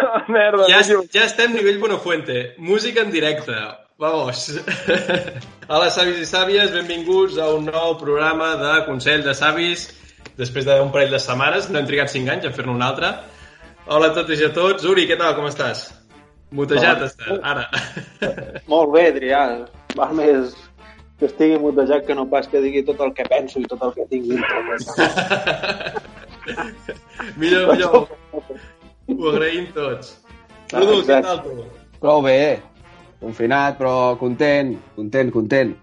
Merda, Ja, no ja estem nivell Buenafuente. Música en directe. Vamos. Hola, savis i sàvies, benvinguts a un nou programa de Consell de Savis. Després d'un parell de setmanes, no hem trigat 5 anys a fer-ne un altre. Hola a totes i a tots. Uri, què tal? Com estàs? Mutejat estàs, ara. Molt bé, Adrià. Val més que estigui mutejat que no pas que digui tot el que penso i tot el que tinc dintre. millor, millor. Ho agraïm tots. Rudu, què tal tu? Prou bé. Confinat, però content, content, content.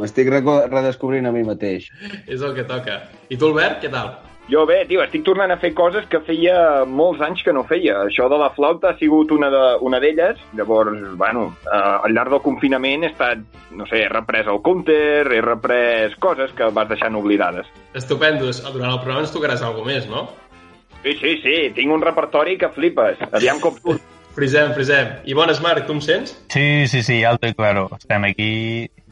M'estic redescobrint a mi mateix. És el que toca. I tu, Albert, què tal? Jo bé, tio, estic tornant a fer coses que feia molts anys que no feia. Això de la flauta ha sigut una de- una d'elles. Llavors, bueno, eh, al llarg del confinament he estat, no sé, he reprès el counter, he reprès coses que vas deixant oblidades. Estupendos. Durant el programa ens tocaràs alguna més, no? Sí, sí, sí, tinc un repertori que flipes. Aviam com surt. Frisem, frisem. I bones, Marc, tu em sents? Sí, sí, sí, alto i claro. Estem aquí,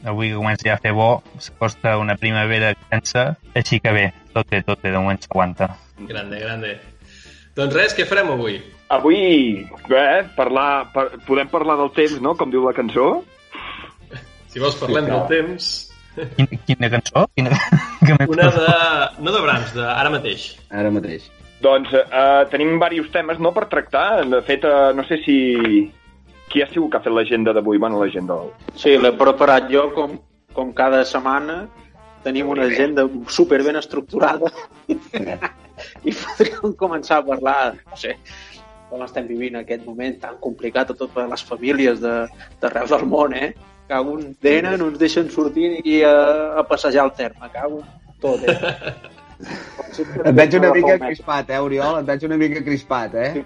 avui que comença ja a fer bo, s'acosta una primavera extensa, així que bé, tot bé, tot bé, de moment s'aguanta. Grande, grande. Doncs res, què farem avui? Avui, eh, parlar, par podem parlar del temps, no?, com diu la cançó. Si vols parlem Sí, del temps. Quina, quina cançó? Quina... Una de... no de Brahms, de ara mateix. Ara mateix. Doncs eh, tenim diversos temes, no?, per tractar. De fet, eh, no sé si... Qui ha sigut que ha fet l'agenda d'avui? Bueno, l'agenda. Sí, l'he preparat jo com, com cada setmana. Tenim una agenda super ben estructurada i podríem començar a parlar, no sé, com estem vivint aquest moment tan complicat a totes les famílies de- d'arreu del món, eh? Cago en dena, no ens deixen sortir ni a, a passejar el terme, cago tot, eh? Et veig una mica crispat, eh, Oriol? Et veig una mica crispat, eh?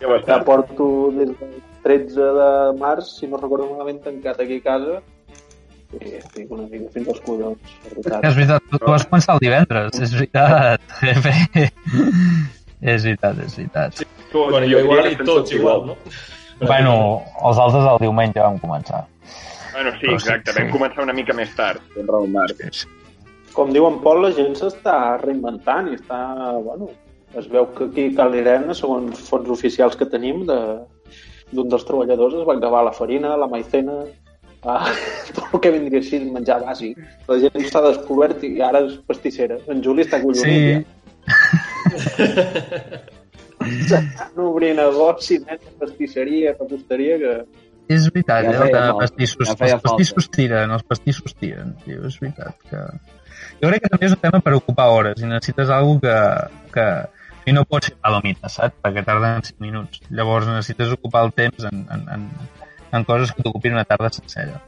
Ja ho que porto des del 13 de març, si no recordo malament, tancat aquí a casa. I estic una mica fins als collons. És veritat, tu, tu vas començar el divendres, és veritat. és veritat, és veritat. Tot, bueno, jo igual i tots igual, no? Bueno, els altres el diumenge vam començar. Bueno, sí, Però sí, exacte. sí. Vam començar una mica més tard, sempre el Marc. Com diu en Pol, la gent s'està reinventant i està, bueno, es veu que aquí a Cal Irene, segons fons oficials que tenim, de d'un dels treballadors es va acabar la farina, la maicena, ah, tot el que vindria així menjar bàsic. La gent s'ha descobert i ara és pastissera. En Juli està collonit Sí, ja. S'estan obrint negoci, de pastisseria, reposteria, que... és veritat, Ja de falta, pastissos, ja els pastissos tiren, els pastissos tiren, tio, és veritat que... Jo crec que també és un tema per ocupar hores i necessites algo que, que i no pots fer palomites, saps? Perquè tarden 5 minuts. Llavors necessites ocupar el temps en, en, en, en coses que t'ocupin una tarda sencera.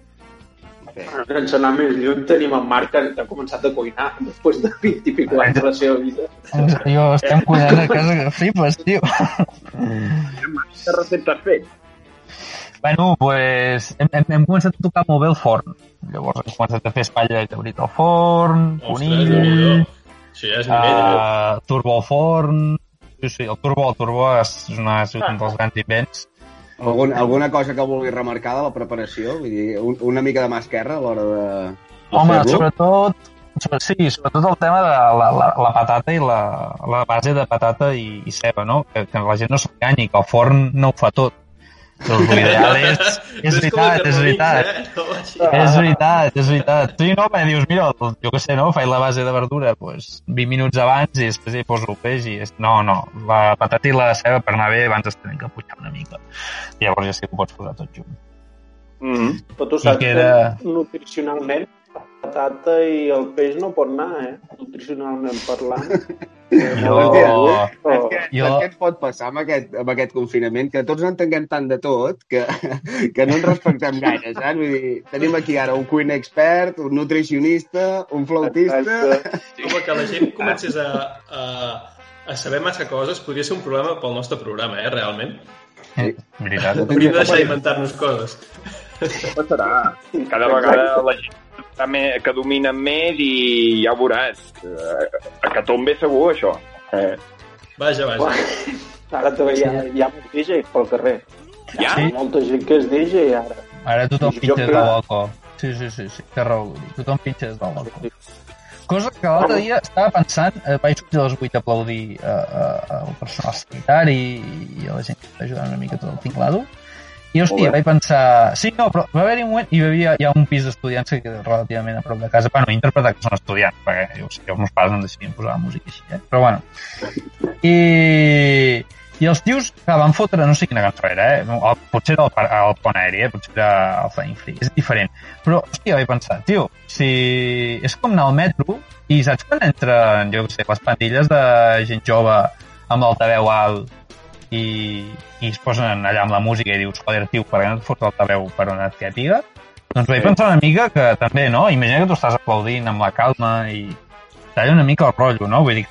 Sense anar més lluny, tenim en Marc que ha començat a cuinar després de 20 i pico anys de la seva vida. Jo estem cuidant a casa que flipes, tio. Quina recepta has fet? Bueno, pues, hem, hem, hem començat a tocar molt bé el forn. Llavors hem començat a fer espatlla i cabrit al forn, conill. Això ja és nivell. eh? uh, turbo al forn... Sí, sí, el turbo, el turbo és, una, sigut un dels grans invents. Algun, alguna cosa que vulguis remarcar de la preparació? Vull dir, un, una mica de mà esquerra a l'hora de, Home, sobretot, sobre, sí, sobretot el tema de la, la, la patata i la, la base de patata i, i ceba, no? Que, que la gent no s'enganyi, que el forn no ho fa tot. Doncs l'ideal és... És a veritat, és veritat. eh? És veritat, és veritat. Sí, no, perquè dius, mira, jo què sé, no? Faig la base de verdura, pues, 20 minuts abans i després hi poso el peix i... És... No, no, la patata i la ceba per anar bé abans es tenen que pujar una mica. Llavors ja sí que ho pots posar tot junt. Mm -hmm. Però tu saps queda- que nutricionalment la patata i el peix no pot anar, eh? Nutricionalment parlant. Jo... Però... què, Jo- què ens pot passar amb aquest, amb aquest confinament? Que tots entenguem tant de tot que, que no ens respectem gaire, saps? Vull dir, tenim aquí ara un cuiner expert, un nutricionista, un flautista... Exacte. Home, que la gent comencés a, a, a saber massa coses podria ser un problema pel nostre programa, eh, realment. Eh, veritat. Hauríem de deixar d'inventar-nos coses. Què passarà? Cada vegada la gent que domina més i ja ho veuràs. Eh, A Catombe segur, això. Eh, Vaja, vaja. Ara també hi ha, hi ha molts DJs pel carrer. ja? Hi ha molta gent que és DJ ara. Ara tothom Jo pitja clar. balcó. Sí, sí, sí, sí, té raó. Tothom pitja del balcó. cosa que l'altre dia estava pensant, eh, vaig sortir a les 8 a aplaudir eh, eh, al personal sanitari i a la gent que està ajudant una mica tot el tinglado, i, hòstia, vaig pensar... Sí, no, però va haver-hi un moment... Hi havia hi ha un pis d'estudiants que queda relativament a prop de casa. Bueno, interpretar que són estudiants, perquè jo, sé, els meus pares no deixarien posar la música així, eh? Però bueno. I, i els tios que van fotre, no sé quina cançó era, eh? El, potser era el, el pont aeri, eh? potser era el Flying Free, és diferent. Però, hòstia, vaig pensar, tio, si és com anar al metro i saps quan entren, jo què sé, les pandilles de gent jove amb l'altaveu alt i, i es posen allà amb la música i dius, joder, tio, per què no et fots l'altaveu per una etiqueta? Doncs vaig pensar una mica que també, no? Imagina que tu estàs aplaudint amb la calma i talla una mica el rotllo, no? Vull dir,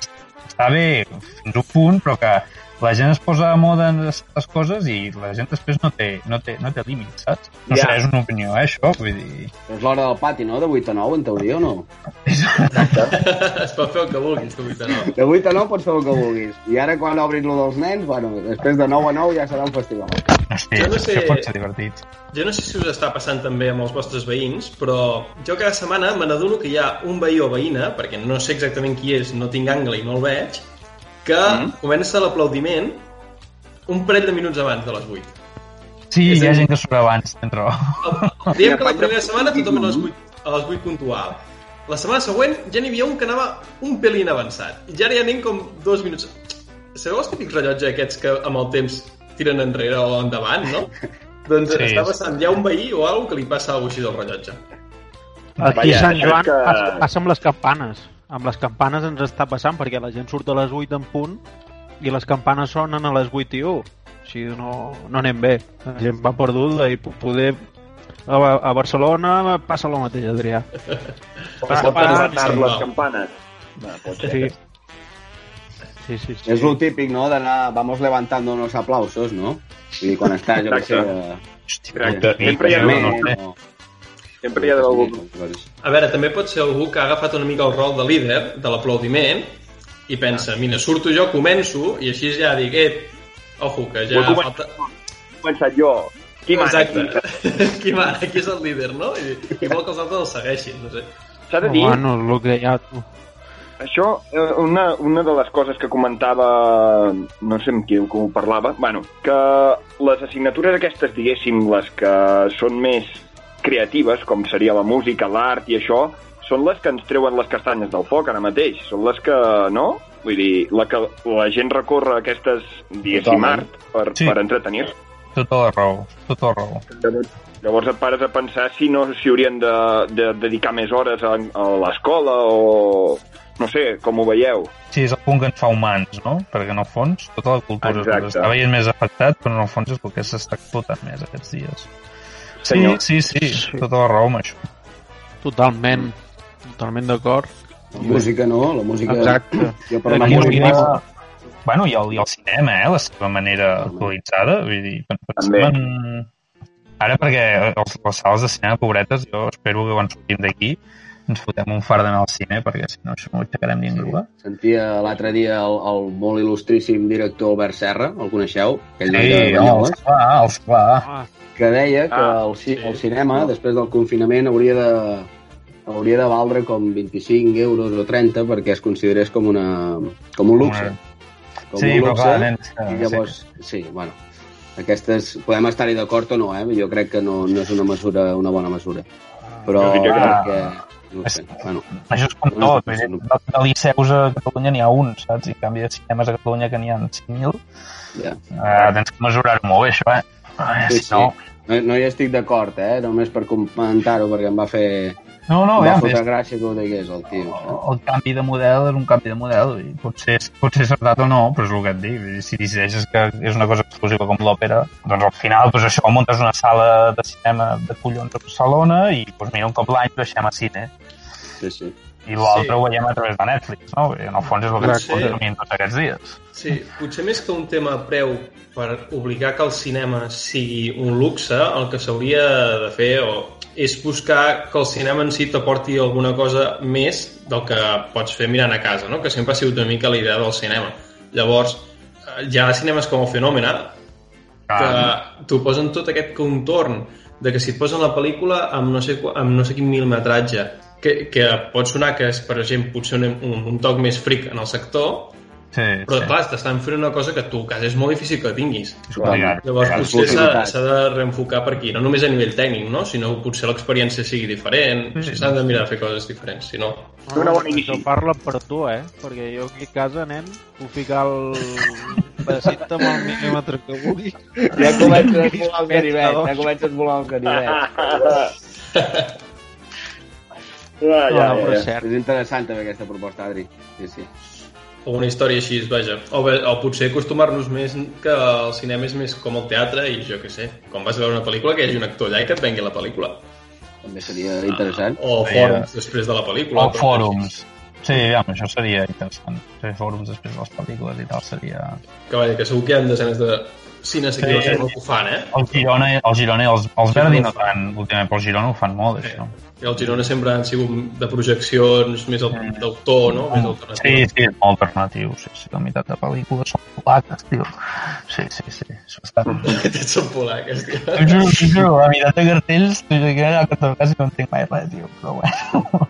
està bé fins un punt, però que la gent es posa a moda en aquestes coses i la gent després no té, no té, no té límits, saps? No Ja. sé, és una opinió, eh, això, vull dir... És l'hora del pati, no? De 8 a 9, en teoria, o no? es pot fer el que vulguis, tu, Vita, no. De 8 a 9 pots fer el que vulguis. I ara, quan obrin lo dels nens, bueno, després de 9 a 9 ja serà un festival. Hòstia, Jo no sé- això pot ser divertit. Jo no sé si us està passant també amb els vostres veïns, però jo cada setmana me n'adono que hi ha un veí o veïna, perquè no sé exactament qui és, no tinc angle i no el veig, que mm. comença l'aplaudiment un parell de minuts abans de les 8. Sí, És hi ha gent que surt abans, dentro. Diem que la primera setmana tothom a les 8, a les 8 puntual. La setmana següent ja n'hi havia un que anava un pelín avançat. I ja n'hi anem com dos minuts. Sabeu els típics rellotges aquests que amb el temps tiren enrere o endavant, no? doncs Sí. està passant, hi ha un veí o alguna que li passa alguna cosa així del rellotge. Aquí Vaja, a Sant Joan que- passa, passa amb les campanes. Amb les campanes ens està passant perquè la gent surt a les 8 en punt i les campanes sonen a les 8 i 1. O sigui, no, no anem bé. La gent va perduda i po- poder... A, a Barcelona passa el mateix, Adrià. Matar Sant les campanes. No, pot ser. Sí. Sí, sí, sí. És lo típic, no?, d'anar, vamos levantando unos aplausos, no? Dir, quan estàs, jo què sé... Eh, Exacte. eh, Sempre hi ha eh, no sé. Sempre hi ha d'algú... Coses. A veure, també pot ser algú que ha agafat una mica el rol de líder de l'aplaudiment i pensa, mira, surto jo, començo, i així ja dic, eh, ojo, que ja Ho falta... He començat jo. Qui mana aquí? Qui mana? Qui és el líder, no? I, i vol que els altres el segueixin, no sé. S'ha de dir, Bueno, el que. Tu. això, eh, una, una de les coses que comentava, no sé amb qui com ho parlava, bueno, que les assignatures aquestes, diguéssim, les que són més creatives, com seria la música, l'art i això, són les que ens treuen les castanyes del foc ara mateix. Són les que, no? Vull dir, la que la gent recorre a aquestes, diguéssim, Totalment. art per, Sí. per entretenir Tota la raó, tota la raó. Llavors, et pares a pensar si no s'hi haurien de, de dedicar més hores a, a l'escola o... No sé, com ho veieu. Sí, és el punt que ens fa humans, no? Perquè en el fons tota la cultura Exacte. està veient més afectat, però en el fons és el que s'està explotant més aquests dies. Sí, Senyor. sí, sí, Sí. tota la raó amb això. Totalment. Totalment d'acord. La música, no? La música... Exacte. Jo per La música... Bueno, i el, i el cinema, eh? La seva manera actualitzada. Vull dir, pen- pensem en... Ara, perquè els, les sales de cinema, pobretes, jo espero que quan sortim d'aquí ens fotem un far d'anar al cine, perquè si no això no ho aixecarem ni en grua. Sentia l'altre dia el, el molt il·lustríssim director Albert Serra, el coneixeu? Aquell Sí, de no, els Banyoles, clar, els clar. Ah, que deia que Ah, el, ci- sí. el cinema, després del confinament, hauria de hauria de valdre com 25 euros o 30 perquè es considerés com, una, com un luxe. Com Sí, un però luxe, clar, nens, I eh, llavors, sí, bueno, aquestes, podem estar-hi d'acord o no, eh? Jo crec que no, no és una mesura, una bona mesura. Però Jo diria que. No sé, bueno, Això és com No, tot, dir, no. de, liceus a Catalunya n'hi ha un, saps? I en canvi de cinemes a Catalunya que n'hi ha 5.000, ja. eh, tens que mesurar-ho molt bé, això, eh? Eh, Sí, si no... No, no hi estic d'acord, eh? Només per comentar-ho, perquè em va fer... No, no, va ja, fotre és, gràcia que ho digués, el tio. saps? el canvi de model és un canvi de model i pot ser, pot ser acertat o no, però és el que et dic. Si decideixes que és una cosa exclusiva com l'òpera, doncs al final doncs això, muntes una sala de cinema de collons a Barcelona i doncs mira, un cop l'any deixem a cine Sí, sí. I l'altre Sí. ho veiem a través de Netflix, no? Dir, En el fons és el que ens Exacte. consumim tots aquests dies. Sí, potser més que un tema preu per obligar que el cinema sigui un luxe, el que s'hauria de fer o és buscar que el cinema en si t'aporti alguna cosa més del que pots fer mirant a casa, no? que sempre ha sigut una mica la idea del cinema. Llavors, eh, hi ha cinemes com el Fenòmena que t'ho posen tot aquest contorn de que si et posen la pel·lícula amb no sé, amb no sé quin milimetratge, que, que pot sonar que és, per exemple, potser un, un, un toc més fric en el sector, Sí, però sí. clar, t'estan fent una cosa que tu a casa és molt difícil que tinguis. Obligat. Llavors Ja, potser s'ha de reenfocar per aquí, no només a nivell tècnic, no? sinó potser l'experiència sigui diferent, Sí. s'han de mirar de fer coses diferents, si no... Una bona Això parla per tu, eh? Perquè jo aquí a casa, nen, puc ficar el pedacit amb el mil·límetre que vulgui. Ja comences a volar el ganivet, ja comences a volar el ganivet. Ah, ja, No, ja, no, però ja. és cert. És interessant també aquesta proposta, Adri. Sí, sí. alguna història així, vaja. O, bé, o potser acostumar-nos més que el cinema és més com el teatre i jo què sé, quan vas a veure una pel·lícula que hi hagi un actor allà i que et vengui la pel·lícula. També seria interessant. O Sí, fòrums després de la pel·lícula. O fòrums. Sí, aviam, això seria interessant. Fer fòrums després de les pel·lícules i tal seria... Que, vaja, que segur que hi ha desenes de cines aquí Sí. sí. que ho fan, eh? El Girona, el Girona i els, els Sí, Verdi no tant, últimament, però el Girona ho fan molt, Sí. això. I el Girona sempre han sigut de projeccions més al- d'autor, no? Més Sí, alternatius. sí, molt alternatiu, sí, sí, la meitat de pel·lícules són polaques, tio. Sí, sí, sí, és bastant... Aquests són polaques, tio. T'ho juro, t'ho juro, la meitat de cartells, t'ho juro que a tot cas no entenc mai res, tio, però bueno.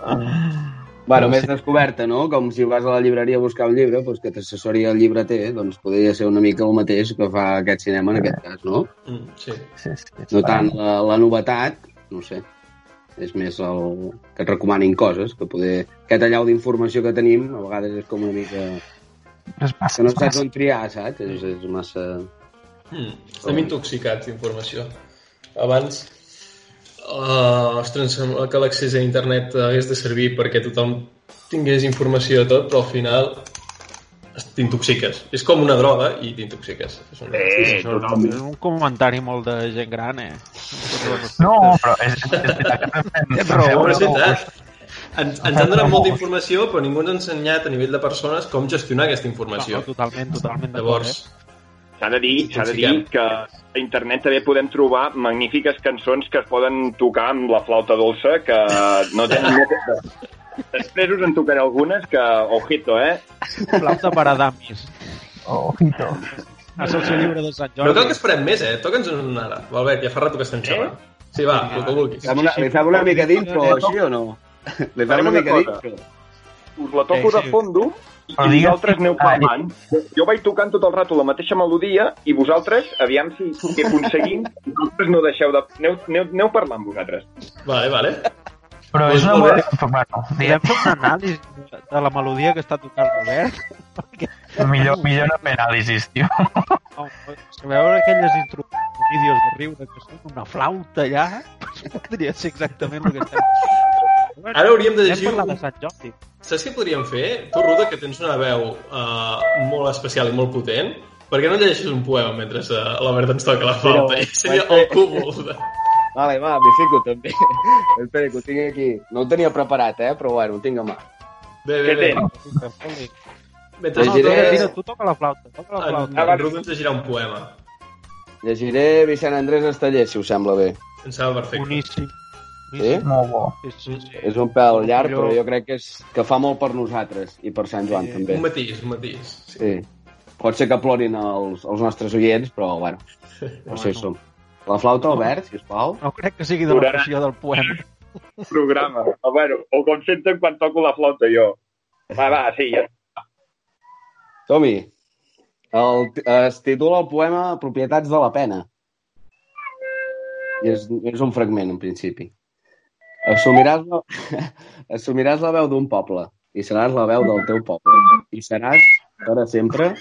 Bueno, més descoberta, no? Com si vas a la llibreria a buscar un llibre, doncs que t'assessori el llibreter, doncs podria ser una mica el mateix que fa aquest cinema en aquest cas, no? Mm, sí. Sí, sí, No tant la, la novetat, no sé, és més el que et recomanin coses, que poder... Aquest allau d'informació que tenim, a vegades és com una mica... És massa, Que no saps on triar, saps? És, és massa... Mm, estem intoxicats d'informació. Abans, uh, ostres, em sembla que l'accés a internet hagués de servir perquè tothom tingués informació de tot, però al final t'intoxiques. És com una droga i t'intoxiques. És una... Eh, és un comentari molt de gent gran, eh? No, però és, és, és és. Ens, ens han donat molta informació, però ningú ens ha ensenyat a nivell de persones com gestionar aquesta informació. no, totalment, totalment Llavors, eh? S'ha de dir, s'ha de dir que a internet també podem trobar magnífiques cançons que es poden tocar amb la flauta dolça, que no tenen... Després us en tocaré algunes que, ojito, eh? Flauta per a damis. Ojito. És el seu llibre de Sant no cal que Jordi. esperem més, eh? Toca'ns una ara. Albert, ja fa rato que estem xerrant. Sí, va, el que vulguis. Una, li fem una mica d'intro, així o no? Li fem Farem una mica d'intro. Us la toco Sí, de fondo i vosaltres aneu Ah, parlant. Jo vaig tocant tot el rato la mateixa melodia i vosaltres, aviam si, si aconseguim, vosaltres no deixeu de... Aneu, aneu, aneu parlant vosaltres. Vale, vale. Però és una molt. Bueno, Podem diguem, fer un anàlisi de la melodia que està tocant l'Obert? millor, millor no fer anàlisis, tio. No, veure aquelles introduccions de vídeos de riure que són una flauta allà, podria ser exactament el que estem Ara hauríem de llegir un- de Sant Jordi. Saps què podríem fer? Tu, Ruda, que tens una veu uh, molt especial i molt potent, per què no llegeixes un poema mentre uh, l'Albert ens toca la flauta? Però- I seria el cúmul. De... Vale, va, m'hi fico també. Espera, que ho tinc aquí. No ho tenia preparat, eh? Però bueno, ho tinc a mà. Bé, bé, bé. Mentre No, Llegiré- tira, tu toca la flauta, toca la en, flauta. en Ruda ens llegirà un poema. Llegiré Vicent Andrés Esteller, si us sembla bé. Em sembla perfecte. Boníssim. Sí? Molt bo. Sí, sí, sí. És un pèl llarg, però jo crec que, és, que fa molt per nosaltres i per Sant Joan, també. Un matís, un matís. Sí. Sí. Pot ser que plorin els, els nostres oients, però bueno, això hi som. La flauta, Albert, sisplau. No crec que sigui de la passió del poema. Programa. O, bueno, o com senten quan toco la flauta jo. Va, va, sí, ja. Som-hi. El, es titula el poema Propietats de la pena. I és, és un fragment, en principi. Assumiràs la, assumiràs la veu d'un poble i seràs la veu del teu poble. I seràs, per a sempre,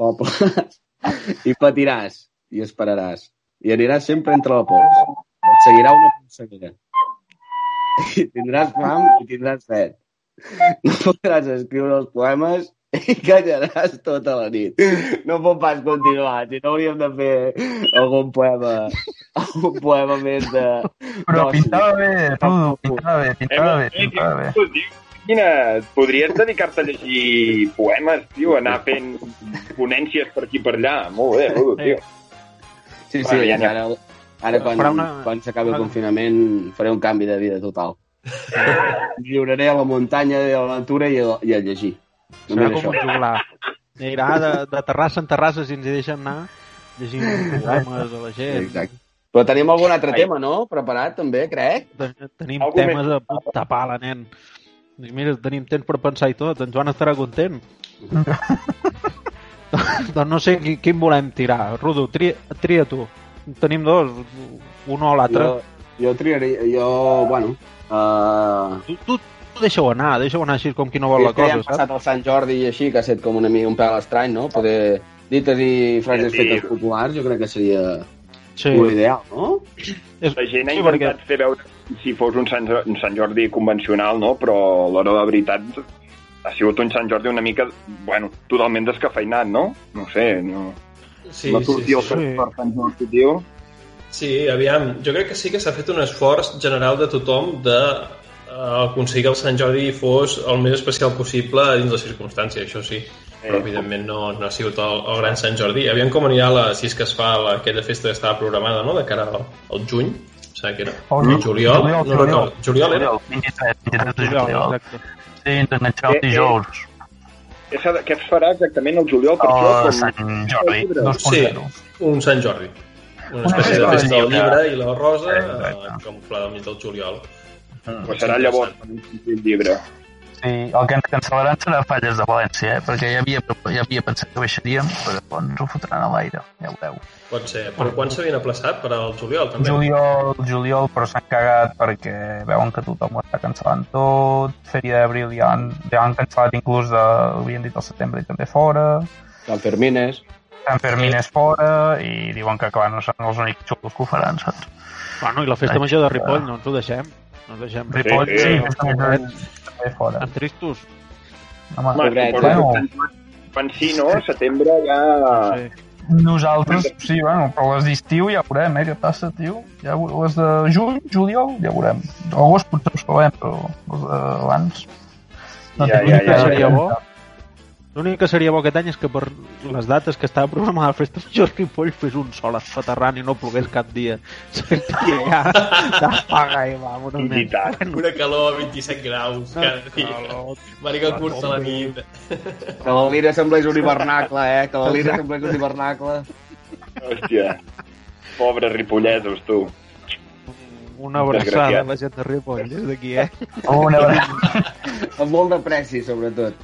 poble. I patiràs i esperaràs. I aniràs sempre entre la pols. Et seguirà una polseguera. I tindràs fam i tindràs set. No podràs escriure els poemes i callaràs tota la nit. No pot pas continuar, si no hauríem de fer algun poema, algun poema més de... Però pintava bé, Rudo, pintava bé, pintava bé, pintava bé. Quina... Podries dedicar-te a llegir poemes, tio, anar fent ponències per aquí per allà. Molt bé, Rudo, tio. Sí, sí, Bueno, ja ara, ara quan, Farà una- quan s'acabi el confinament faré un canvi de vida total. Lliuraré a la muntanya i a la natura i a, i a llegir. Serà Només com un això. juglar. Anirà de, de terrassa en terrassa si ens hi deixen anar llegint poemes a la gent. Exacte. Però tenim algun altre Ai. tema, no? Preparat, també, crec. Ten- Tenim Algú temes més? de puta pala, nen. Mira, tenim temps per pensar i tot. En Joan estarà content. Doncs no sé qui, quin volem tirar. Rudo, tria, tria tu. Tenim dos, un o l'altre. Jo, jo triaria... Jo, bueno... Uh, Tu, tu, tu deixa-ho anar, deixa-ho anar així com qui no vol és la cosa, hem saps? passat el Sant Jordi i així, que ha estat com una mica un pèl estrany, no? Poder dites i frases Sí. fetes populars, jo crec que seria Sí, l'ideal, no? és, La gent ha sí, perquè intentat fer veure si fos un Sant, un Sant Jordi convencional, no? Però a l'hora de la veritat ha sigut un Sant Jordi una mica, bueno, totalment descafeinat, no? No sé, no... Sí, la sí, sortir sí. el sí. per Sant Jordi, tio. Sí, aviam, jo crec que sí que s'ha fet un esforç general de tothom de eh, aconseguir que el Sant Jordi fos el més especial possible dins les circumstàncies, això sí. Però, evidentment, no, no ha sigut el, el gran Sant Jordi. Aviam com anirà la, si és que es fa la, aquella festa que estava programada, no?, de cara al, al juny. O sigui, que era Oh, no. juliol, Juliol, no recordo. Juliol era? 23, 23 de Juliol, juliol. exacte. Sí, internacional Eh, eh. dijous. Què, s'ha de- què es farà exactament el juliol per O això? Com... Sant Jordi, Sí, 2.0. un Sant Jordi. Una Una espècie de festa del llibre i la rosa, eh, camuflada al mig del juliol. Pues serà llavors el llibre. Sí, el que ens cancel·laran serà falles de València, eh? perquè ja havia, ja havia pensat que baixaríem, però ens ho fotran a l'aire, ja ho veureu. Pot ser. Però quan s'havien aplaçat? Per al juliol, també? Juliol, juliol, però s'han cagat perquè veuen que tothom ho està cancel·lant tot. Fèria d'Abril ja han, ja han cancel·lat inclús, de, havien dit el setembre i també fora. Sant Fermines. Sant Fermín és fora i diuen que, clar, no són els únics xulos que ho faran, saps? Bueno, i la festa major de Ripoll, no ens ho deixem. No ens deixem. Ripoll, sí, sí, sí. Fora. Tan tristos. Home, Home, Pobret, suposo bueno. Quan sí, no? Setembre ja... Sí. Nosaltres, sí, bueno, però les d'estiu ja veurem, eh, què passa, tio. Ja, les de juny, juliol, ja veurem. Agost potser us trobem, però les d'abans... Ja, tinc ja, ni ja, idea. seria bo. L'únic que seria bo aquest any és que per les dates que estava programada la festa major Ripoll fes un sol espaterrant i no plogués cap dia. Seria ja d'apaga i nen. Veritat. Una calor a 27 graus cada dia. Marica el curs a la nit. Que la lira semblés un hivernacle, eh? Que la lira semblés un hivernacle. Hòstia. Pobres ripollesos, tu. Una abraçada a la gent de Ripoll des d'aquí, eh? Una abraçada. Amb molt de pressi, sobretot.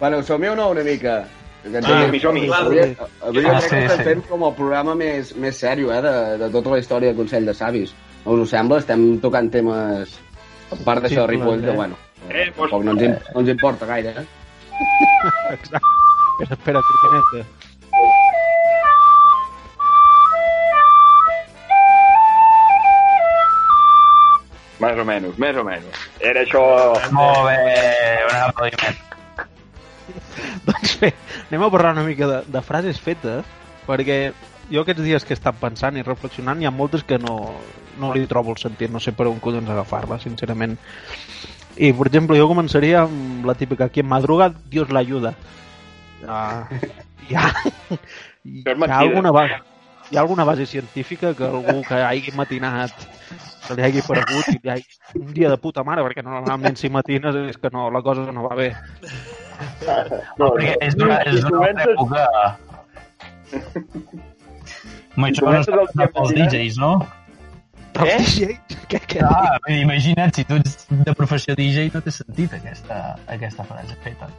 bueno, som-hi o no, una mica? Que ens Ah, hem- som-hi. Avui, Ah, crec que sí, estem sí. fent com el programa més, més sèrio, eh, de, de tota la història del Consell de Savis. No us ho sembla? Estem tocant temes, a part d'això de Sí, Ripoll, eh? que, bueno, Eh, doncs- tampoc no ens, no ens importa gaire, eh? Exacte. Espera, espera, cortineta. Més o menys, més o menys. Era això... Molt bé, un aplaudiment. Doncs bé, anem a parlar una mica de, de frases fetes, perquè jo aquests dies que he estat pensant i reflexionant hi ha moltes que no, no li trobo el sentit, no sé per on collons agafar-la, sincerament. I, per exemple, jo començaria amb la típica, qui en madruga, Dios la ayuda. Uh, hi, ha, hi, ha alguna base, hi ha alguna base científica que algú que hagi matinat que li hagi paregut i li hagi... un dia de puta mare, perquè normalment si matines és que no, la cosa no va bé. No, Perquè és d'una és Si altra comences- època... Home, això no està el pels DJs, no? Però Eh? DJ, què, què Ah, imagina't, si tu ets de professió DJ no té sentit aquesta, aquesta frase feta.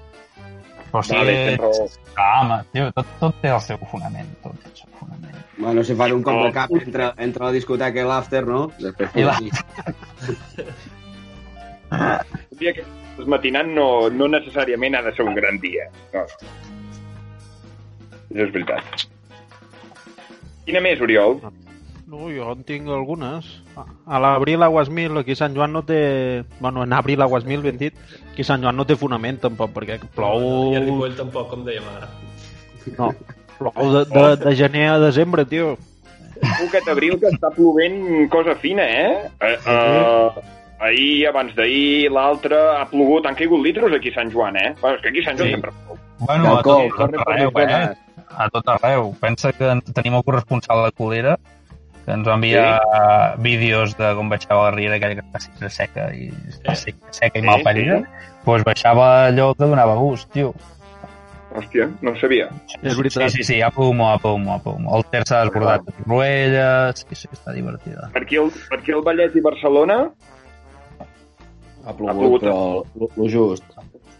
Però si Vale, raó. Ah, home, tio, tot, tot té el seu fonament, tot té el seu fonament. Bueno, si fas un cop de cap entre, entre la discoteca i l'after, no? Després I la-. Un dia que estàs matinant no, no necessàriament ha de ser un gran dia. No. Això és veritat. Quina més, Oriol? No, jo en tinc algunes. A l'abril Aguas Mil, aquí Sant Joan no té... Bueno, en abril Aguas Mil, ben dit, aquí Sant Joan no té fonament tampoc, perquè plou... I a Ripoll tampoc, com dèiem ara. No, plou de, de, de gener a desembre, tio. Un aquest abril que està plovent cosa fina, eh? eh, eh ahir, abans d'ahir, l'altre, ha plogut, han caigut litros aquí a Sant Joan, eh? Bueno, és que aquí a Sant Joan Sí. sempre plou. Bueno, a tot, a corre tot per arreu, eh? venes. A tot arreu. Pensa que en- tenim el corresponsal de Colera, que ens va enviar sí? vídeos de com baixava la riera aquella que està sempre seca i està seca, seca i Sí, mal parida. sí. Doncs pues baixava allò que donava gust, tio. Hòstia, no ho sabia. És Sí, veritat. sí, sí, apa humo, apa humo, apa humo. El ter s'ha desbordat de ruelles, sí, sí, està divertida. Per aquí, el, per aquí el Vallès i Barcelona, Ha Ha plogut, però lo, lo just.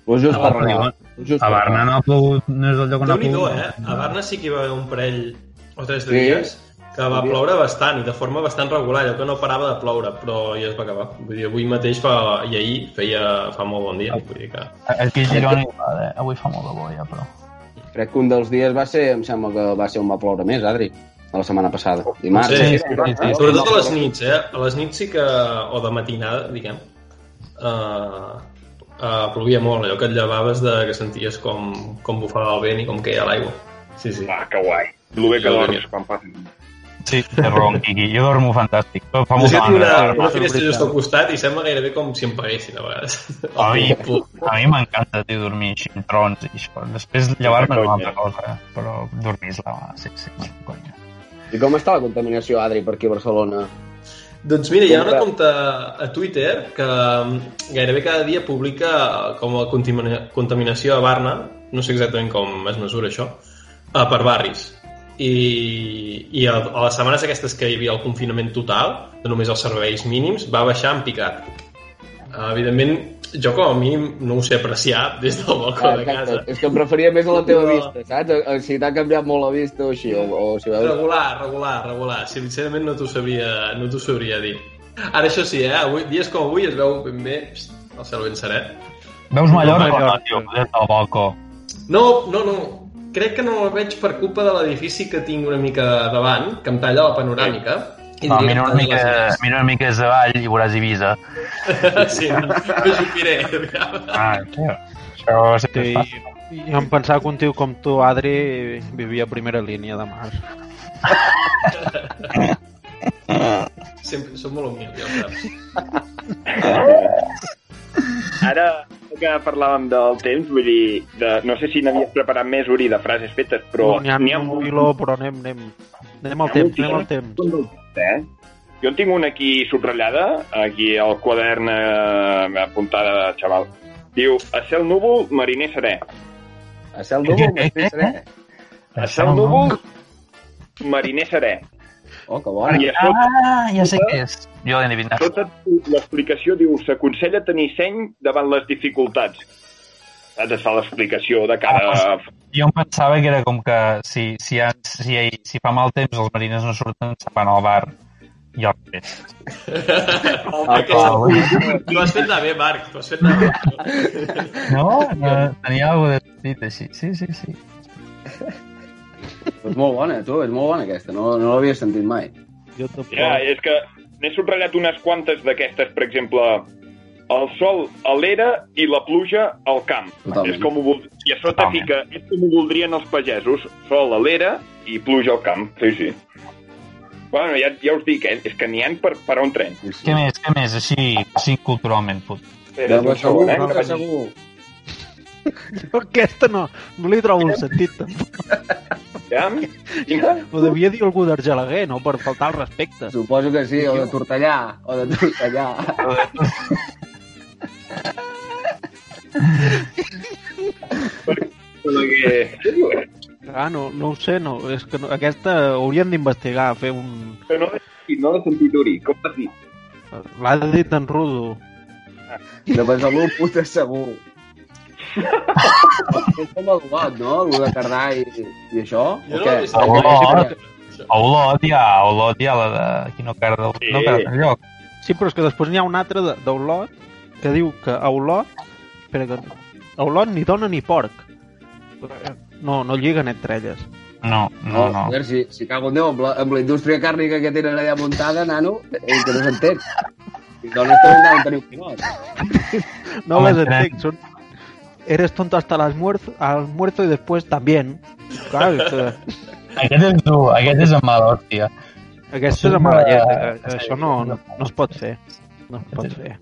Lo just A per Barna. Lo just A Barna no ha plogut, no és el lloc on ha plogut. eh? A Barna sí que hi va haver un parell o tres de Sí. dies que va ploure bastant i de forma bastant regular, allò que no parava de ploure, però ja es va acabar. Vull dir, avui mateix fa, i ahir feia, fa molt bon dia. Vull dir que... Aquí a Girona igual, eh? Avui fa molt de boia, però... Crec que un dels dies va ser, em sembla que va ser on va ploure més, Adri, a la setmana passada. Dimarts. Sí, sí, sí, sí, sí. Sobretot a les nits, eh? A les nits sí que... o de matinada, diguem. Uh, uh, plovia molt, allò que et llevaves de que senties com, com bufava el vent i com queia l'aigua. Sí, sí. ah, que guai. El bé que dorms quan passa. Sí, té raó, en Quiqui. Jo dormo fantàstic. Fa Jo molta tinc una, una és finestra just al costat i sembla gairebé com si em paguessin a vegades. A mi, a mi m'encanta, tio, dormir així amb trons i això. Després llevar-me és una altra cosa, eh? però dormir-la, sí, sí, no, conya. I com està la contaminació, Adri, per aquí a Barcelona? Doncs mira, hi ha una compte a Twitter que mm, gairebé cada dia publica com a contamina- contaminació a Barna, no sé exactament com es mesura això, eh, per barris. I, i a, a les setmanes aquestes que hi havia el confinament total, de només els serveis mínims, va baixar en picat. Uh, evidentment, jo com a mínim no ho sé apreciar des del balcó Ah, de casa. És que em preferia més a la teva No. vista, saps? A- a- Si t'ha canviat molt la vista o així, o, o si veus... Regular, regular, regular. Sincerament no t'ho sabria, no t'ho sabria dir. Ara això sí, eh? Avui, dies com avui es veu ben bé pst, el cel ben serè. Veus Mallorca, Mallorca. no, tio, des del balcó. No, no, no. Crec que no el veig per culpa de l'edifici que tinc una mica davant, que em talla la panoràmica. I No, mira una, mica, mira una mica des avall i veuràs Ibiza. Sí, me jupiré. Ah, tio, això sempre Sí, és fàcil. i em pensava que un tio com tu, Adri, vivia a primera línia de mar. Sempre som molt humils, ja ho saps. Ara que parlàvem del temps, vull dir, de, no sé si n'havies preparat més, Uri, de frases fetes, però no, n'hi ha, ha un filó, però anem, anem, anem al temps, anem al temps. eh? Jo en tinc una aquí subratllada, aquí al quadern eh, apuntada, xaval. Diu, a cel núvol, mariner serè. A cel núvol, m'estic serè. A cel núvol, mariner serè. Oh, que bo. I a sota, Ah, ja sé què és. Jo l'he adivinat. sota l'explicació diu, s'aconsella tenir seny davant les dificultats. Saps? Es fa l'explicació de cada... Jo em pensava que era com que si, si, ha, si, si fa mal temps els marines no surten, se'n van al bar. I al revés. Ah, Tu has fet anar bé, Marc, tu has fet anar bé. No? no tenia alguna de sentit així. Sí, sí, sí. És molt bona, tu, és molt bona aquesta. No, no l'havia sentit mai. Jo tampoc. Ja, és que n'he subratllat unes quantes d'aquestes, per exemple, el sol a l'era i la pluja al camp. Totalment. És com ho, vol- I a sota Totalment. fica, és com ho voldrien els pagesos, sol a l'era i pluja al camp. Sí, sí. Bueno, ja, ja us dic, eh? és que n'hi ha per, per on tren. Sí, sí. Què més, què més, així, així culturalment, put. Espera, De un segon, eh? segur, vaig- segur. Jo aquesta no, no li trobo el sentit. tampoc. Ja? Vinga. Ho devia dir algú d'Argelaguer, no? Per faltar al respecte. Suposo que sí, o de Tortellà, o de Tortellà. Perquè... Què diu, eh? Ah, no, no ho sé, no. És que no, aquesta hauríem d'investigar, fer un... Que no no l'he sentit, Uri. Com vas dir? L'ha dit en Rudo. De Besalú, puta segur. És com el got, no? El de Cardà i, i això? Jo o no què? l'he vist. Oh, oh, A Olot hi ha, a Olot hi ha la de... Qui no perd el... Sí. No perd el lloc. Sí, però és que després n'hi ha un altre de- d'Olot que diu que a Olot... Espera, que... A Olot ni dona ni porc. No, no lliguen entre elles. No, no, No, no. a veure, si, si cago en Déu, amb la, amb la indústria càrnica que tenen allà muntada, nano, eh, que no s'entén. I dones també deuen tenir un pilot. No les entenc, son... Eres tonto hasta el almuerzo, almuerzo y después también. Clar, és que Aquest és dur, aquest és amb mala hòstia. aquesta és la mala llet. eh, Sí. Això no, no, no es pot fer. No es pot fer.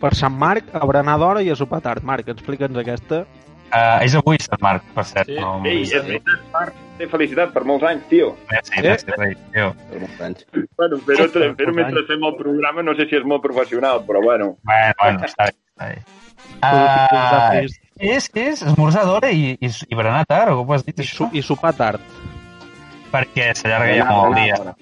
Per Sant Marc, a berenar d'hora i a sopar tard. Marc, explica'ns aquesta. Uh, és avui Sant Marc, per cert. Sí. No, Ei, és veritat, Marc, i felicitat per molts anys, tio. Merci, merci, rei, tio. Per molts anys. Bueno, fer molts mentre fem el programa no sé si és molt professional, però bueno. Bueno, bueno, està bé, està bé. Ah, és, és esmorzar d'hora i, i, i berenar tard, o com has dit, I, això? su I sopar tard. Perquè s'allarga ja molt el dia.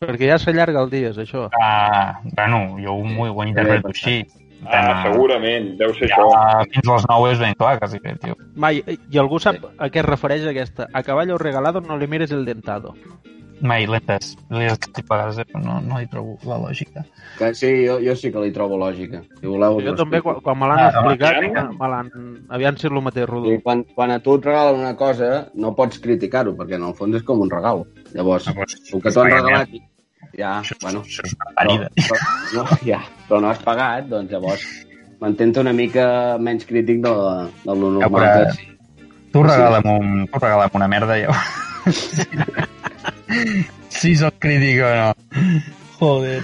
Perquè ja s'allarga el dia, és això. Ah, bueno, jo ho, ho interpreto així. Ah, segurament, deu ser Ja, això. fins a les 9 és ben clar, quasi bé, tio. Mai, I algú sap a què es refereix aquesta? A caballo regalado no le mires el dentado. Mai, l'entès. L'he escrit a vegades, eh, però no, no hi trobo la lògica. Que sí, jo, jo sí que li trobo lògica. Si voleu, Jo també, quan, quan me l'han Ah, explicat, home, me l'han... Aviam si és el mateix, Rodó. I quan, quan a tu et regalen una cosa, no pots criticar-ho, perquè en el fons és com un regal. Llavors, Ah, doncs, el que t'ho han regalat, ja, Això, bueno, això és una però, parida. però, no, ja, però no has pagat, doncs llavors m'entento una mica menys crític de, de lo normal. però- que sí. Tu regala'm, un, tu regala'm una merda i ja Si soc crític o no. Joder.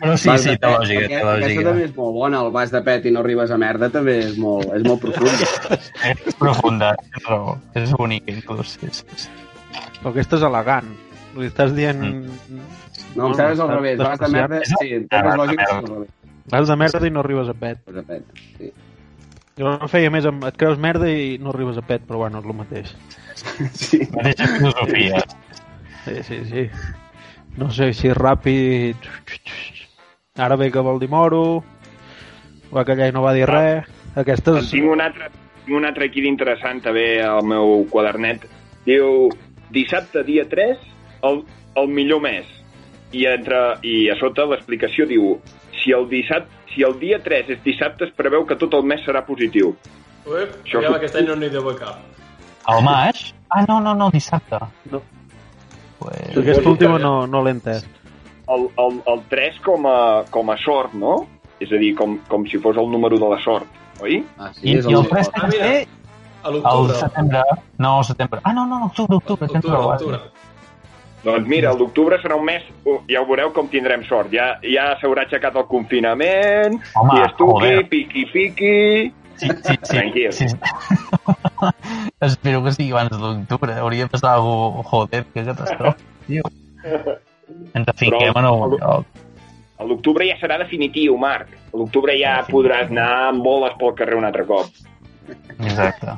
Però sí, sí, té lògica, té Aquesta lògica. també és molt bona, el vas de pet i no arribes a merda també és molt, és molt profunda. És profunda, tens raó. És bonica, inclús. Sí, sí, sí. Però aquesta és elegant. Li estàs dient... No, em sembla que és al revés. Vas de merda, sí, Ah, de lògica, és revés. Vas de merda i no arribes a pet. Vas de pet, sí. Jo no feia més amb... Et creus merda i no arribes a pet, però bueno, és el mateix. sí. Mateixa filosofia. Sí, sí, sí. No sé si és ràpid... Ara ve que vol dir moro... Va callar i no va dir res... En Aquestes... tinc un altre, tinc un altre aquí d'interessant també al meu quadernet. Diu, dissabte, dia 3, el, el millor mes. I, entre, i a sota l'explicació diu, si el, dissabte, si el dia 3 és dissabte, es preveu que tot el mes serà positiu. Uep, Això aviam, és- aquest any no n'hi deu cap. El maig? Ah, no, no, no, dissabte. No. Pues... Aquest últim no, no l'he entès. El, el, el 3 com a, com a sort, no? És a dir, com, com si fos el número de la sort, oi? Ah, sí, I, és i el el... 3 Ah, té que mira. ser A el l'octubre. setembre. No, setembre. Ah, no, no, octubre, octubre. Octubre, octubre. Doncs mira, l'octubre serà un mes, oh, ja ho veureu com tindrem sort. Ja, ja s'haurà aixecat el confinament, Home, i estuqui, piqui, piqui... Sí, sí, sí. Tranquil. sí. Espero que sigui abans de l'octubre. Hauria de passar alguna joder, que catastроfa, tio. Ens afinquem en algun lloc. A l'octubre ja serà definitiu, Marc. A l'octubre ja podràs anar amb boles pel carrer un altre cop. Exacte.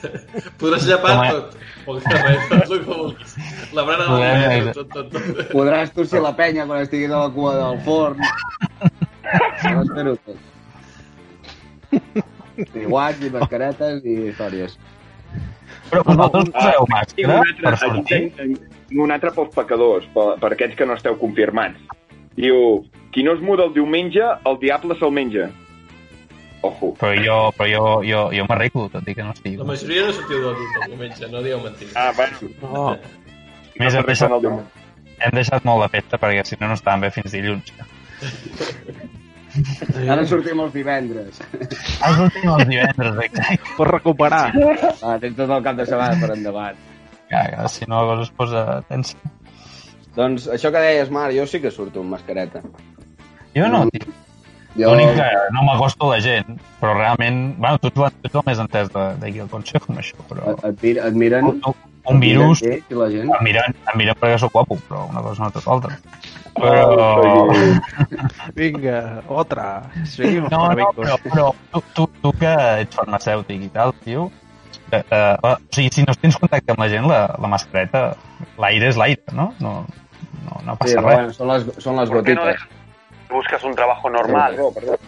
Podràs llepar Com a- tot. Pel carrer, tot el que vulguis. La brana del Podem- metro, tot, tot, tot. Podràs tossir la penya quan estiguis a la cua del forn. Jo espero tot. I guants, i mascaretes, i històries. Però vosaltres poseu tinc màscara per sortir? tinc, un altre pels pecadors, per, per aquests que no esteu confirmats. Diu, qui no es muda el diumenge, el diable se'l menja. Ojo. Però jo, però jo, jo, jo m'arreglo, tot i que no estigui. La majoria no sortiu del dut el diumenge, no dieu mentida. Ah, bueno. No, Més hem deixat, el diumenge. hem deixat molt de festa perquè si no no estàvem bé fins dilluns. Ara sortim els divendres. Els últims els divendres, exacte. per recuperar. Ah, tens tot el cap de setmana per endavant. Ja, que si no la cosa es posa tensa. Doncs això que deies, Marc, jo sí que surto amb mascareta. Jo no, tio. Jo... L'únic que no m'acosto a la gent, però realment... Bueno, tu, tu, tu ets el més entès de- d'aquí al Consejo amb això, però... Et, et miren... Un, un virus... la gent. Em miren, em miren perquè sóc guapo, però una cosa no té l'altra. Però... Vinga, otra. Seguimos No, no, però, però tu, tu, tu que ets farmacèutic i tal, tio, eh, eh, o sigui, si no tens contacte amb la gent, la, la mascareta, l'aire és l'aire, no? No, no, no Sí, passa però res. bueno, són les, són les ¿Por qué no gotites. dejas- buscas un trabajo normal? Perdó, perdó.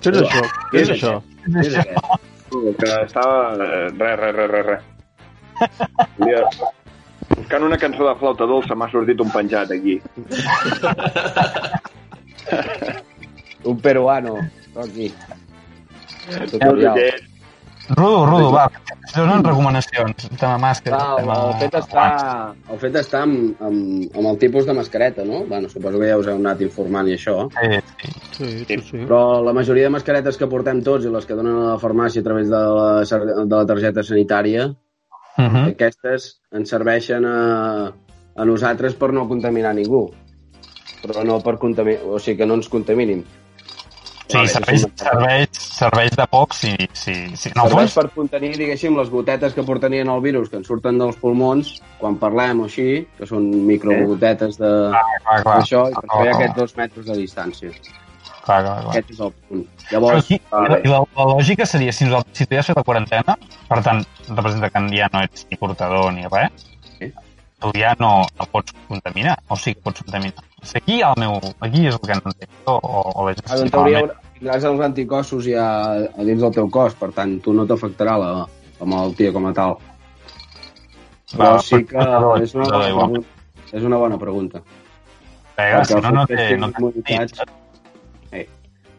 Què és això? Què és això? Sí, sí, sí. Que estava... eh, Res, res, res, res. Buscant una cançó de flauta dolça m'ha sortit un penjat aquí. Un peruano. Aquí. Tutorial. Rudo, Rudo, va, donen recomanacions. Tema màscara, Ah, tema... el fet està, el fet està amb, amb, amb el tipus de mascareta, no? Bueno, suposo que ja us heu anat informant i això. Sí, sí. Sí, sí, sí. Però la majoria de mascaretes que portem tots i les que donen a la farmàcia a través de la, de la targeta sanitària, Uh -huh. aquestes ens serveixen a, a nosaltres per no contaminar ningú. Però no per contaminar... O sigui, que no ens contaminin. Sí, serveix, això serveix, serveix de poc si... si, si el Serveix fons, per contenir, diguéssim, les gotetes que portarien el virus que ens surten dels pulmons quan parlem o així, que són microgotetes de- clar, clar, d'això, i per clar, fer clar, aquests dos metres de distància. Clar, clar, clar. Aquest és el punt. Llavors, aquí, ah, i la, la lògica seria, si, nosaltres, si tu ja has fet la quarantena, per tant, representa que ja no ets ni portador ni res, Sí. tu ja no, no pots contaminar, o sí que pots contaminar. Sigui, aquí, el meu, aquí és el que no entenc, o, o, o veig en teoria tindràs els anticossos ja a dins del teu cos, per tant, tu no t'afectarà la, la malaltia com a tal. Però Va, sí que però- és una, bona és una bona pregunta. Pega, si no, no té, no té. Eh.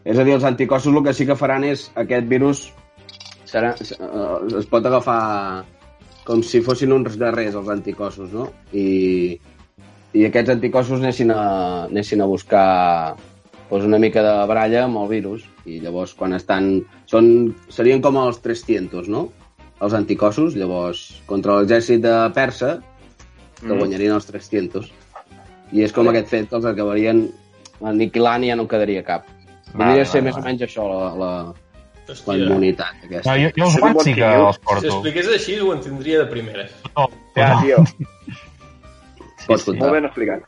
És a dir, els anticossos el que sí que faran és aquest virus serà, eh, es pot agafar com si fossin uns guerrers, els anticossos, no? I, i aquests anticossos anessin a, anessin a buscar doncs, una mica de baralla amb el virus i llavors quan estan... Són, serien com els 300, no? Els anticossos, llavors contra l'exèrcit de Persa que Mm. guanyarien els 300 i és com aquest fet que els acabarien aniquilant i ja no en quedaria cap. Vindria a ser més o menys això, la, la, la Hòstia, immunitat aquesta. No, jo, jo guants bon sí que els si porto. expliqués així ho entendria de primera. No, Ja, no. tio, Pots sí. molt comptar. ben explicat.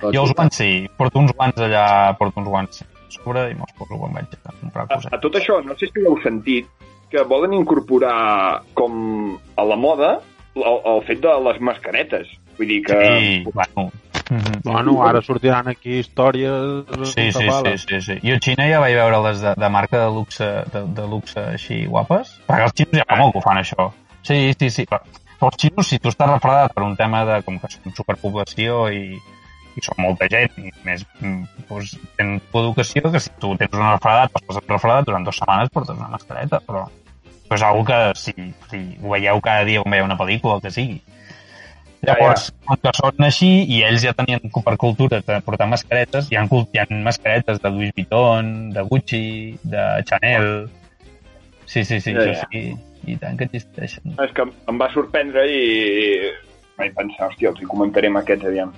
Pots Jo els guants sí, porto uns guants allà, porto uns guants a sobre i me'ls poso quan vaig a comprar A, coses. a tot això, no sé si l'heu sentit, que volen incorporar com a la moda el, el fet de les mascaretes. Vull dir que... Sí, bueno. Mhm. Bueno, ara sortiran aquí històries... Sí, sí, sí, sí, sí. Jo a Xina ja vaig veure les de, de marca de luxe, de, de luxe així guapes, perquè els xinos ja fa molt que ho fan, això. Sí, sí, sí. Però els xinos, si tu estàs refredat per un tema de com que som superpoblació i, i som molta gent, i més mm, doncs, tenen educació, que si tu tens un refredat, pues, estàs refredat durant dues setmanes portes una mascareta, però, però és una que si, si ho veieu cada dia com veieu una pel·lícula, el que sigui. Ja, Llavors, com que són així, i ells ja tenien per cultura de portar mascaretes, hi ha, hi ha mascaretes de Louis Vuitton, de Gucci, de Chanel... Sí, sí, sí, Ja, ja. sí, i tant que existeixen. És que em va sorprendre i vaig pensar, hòstia, els hi comentaré amb aquests, aviam.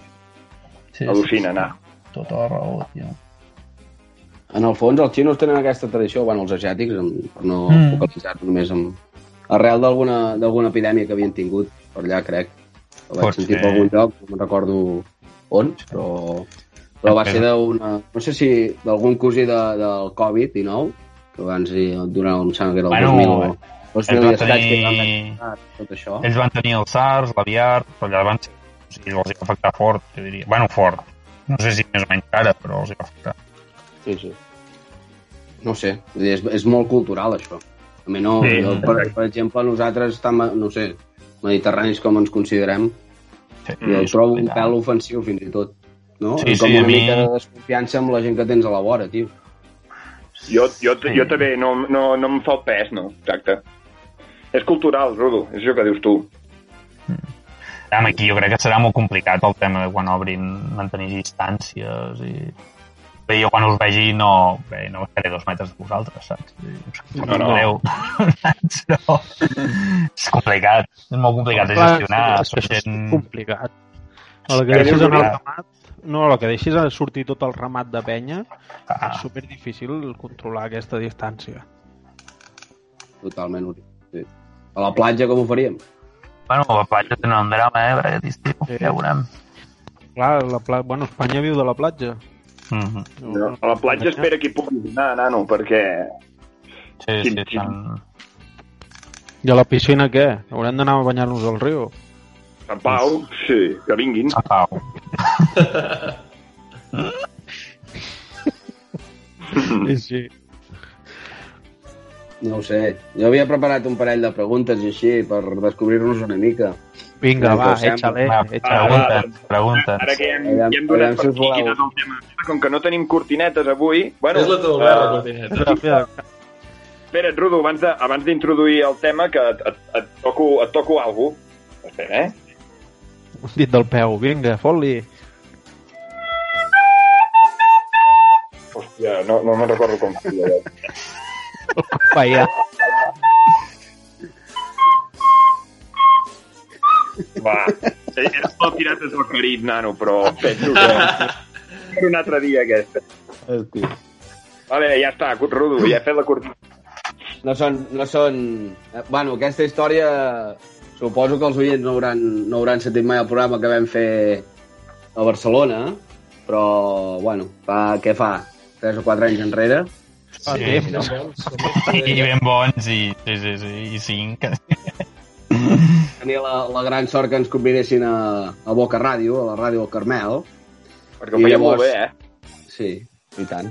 Sí, Al·lucina, anar. Tota la raó, tio. En el fons, els xinos tenen aquesta tradició, bueno, els asiàtics, per no Mm. mm. focalitzar només en... arrel d'alguna d'alguna epidèmia que havien tingut per allà, crec. Ho vaig sentir ser. per algun lloc, no recordo on, però, però va ser d'una... No sé si d'algun cosí de, del Covid-19, que abans, durant, em sembla que era el Bueno, 2000, 2000 va i escaig que van tenir- tot això. Ells van tenir el SARS, l'aviar, però allà van ser... O sigui, els va afectar fort, jo diria. Bueno, fort. No sé si més o menys ara, però els va afectar. Sí, sí. No sé, és, és molt cultural, això. A mi no, sí, jo, per, per exemple, nosaltres estem, no sé, mediterranis com ens considerem, Sí, i el és trobo un pèl ofensiu, fins i tot. No? Sí, I com sí, a una mi- mica de desconfiança amb la gent que tens a la vora, tio. Jo, jo, Sí. jo també no, no, no em fa el pes, no, exacte. És cultural, Rudo, és això que dius tu. Home, aquí jo crec que serà molt complicat el tema de quan obrin mantenir distàncies i... Bé, jo quan us vegi no, bé, no estaré dos metres de vosaltres, saps? No, no. Adéu. Però és complicat, és molt complicat de gestionar. és és gent... complicat. El que deixis en el ramat... No, el que deixis a sortir tot el ramat de penya Ah, és super difícil controlar aquesta distància. Totalment. Sí. A la platja com ho faríem? bueno, la platja tenen un drama, eh, aquest estiu. Sí. Ja ho veurem. Clar, la pla... bueno, Espanya viu de la platja. Mm -hmm. No, a la platja espera que hi pugui anar, nano, perquè... Sí, Sí, sí, estan... I a la piscina què? Haurem d'anar a banyar-nos al riu? En Pau, sí, que vinguin. A pau. Sí, sí. No ho sé. Jo havia preparat un parell de preguntes i així per descobrir-nos una mica. Vinga, va, échale, échale. Pregunta, pregunta. Ara que hem, Aviam- ja hem donat per aquí quin és el tema. Com que no tenim cortinetes avui... Bueno, És la teva la eh, cortineta. Mira, mira, Espera't, Rudo, abans de- abans d'introduir el tema, que et, et, et toco, et toco alguna cosa. Espera, eh? un dit del peu. Vinga, fot-li. Hòstia, no, no me'n recordo com es deia. Feia. Va, era el Pirates del Carib, nano, però penso que... Per un altre dia, aquesta. Hosti. Vale, ja està, Rudo, ja he fet la curta. No són... No són... eh, Bueno, aquesta història... Suposo que els oients no hauran, no hauran sentit mai el programa que vam fer a Barcelona, però, bueno, fa, què fa? 3 o 4 anys enrere. Sí, temps, no? no? I ben bons, i, sí, sí, sí, i cinc. Tenia la, la gran sort que ens convidessin a, a Boca Ràdio, a la ràdio del Carmel. Perquè ho feia llavors- molt bé, eh? Sí, i tant.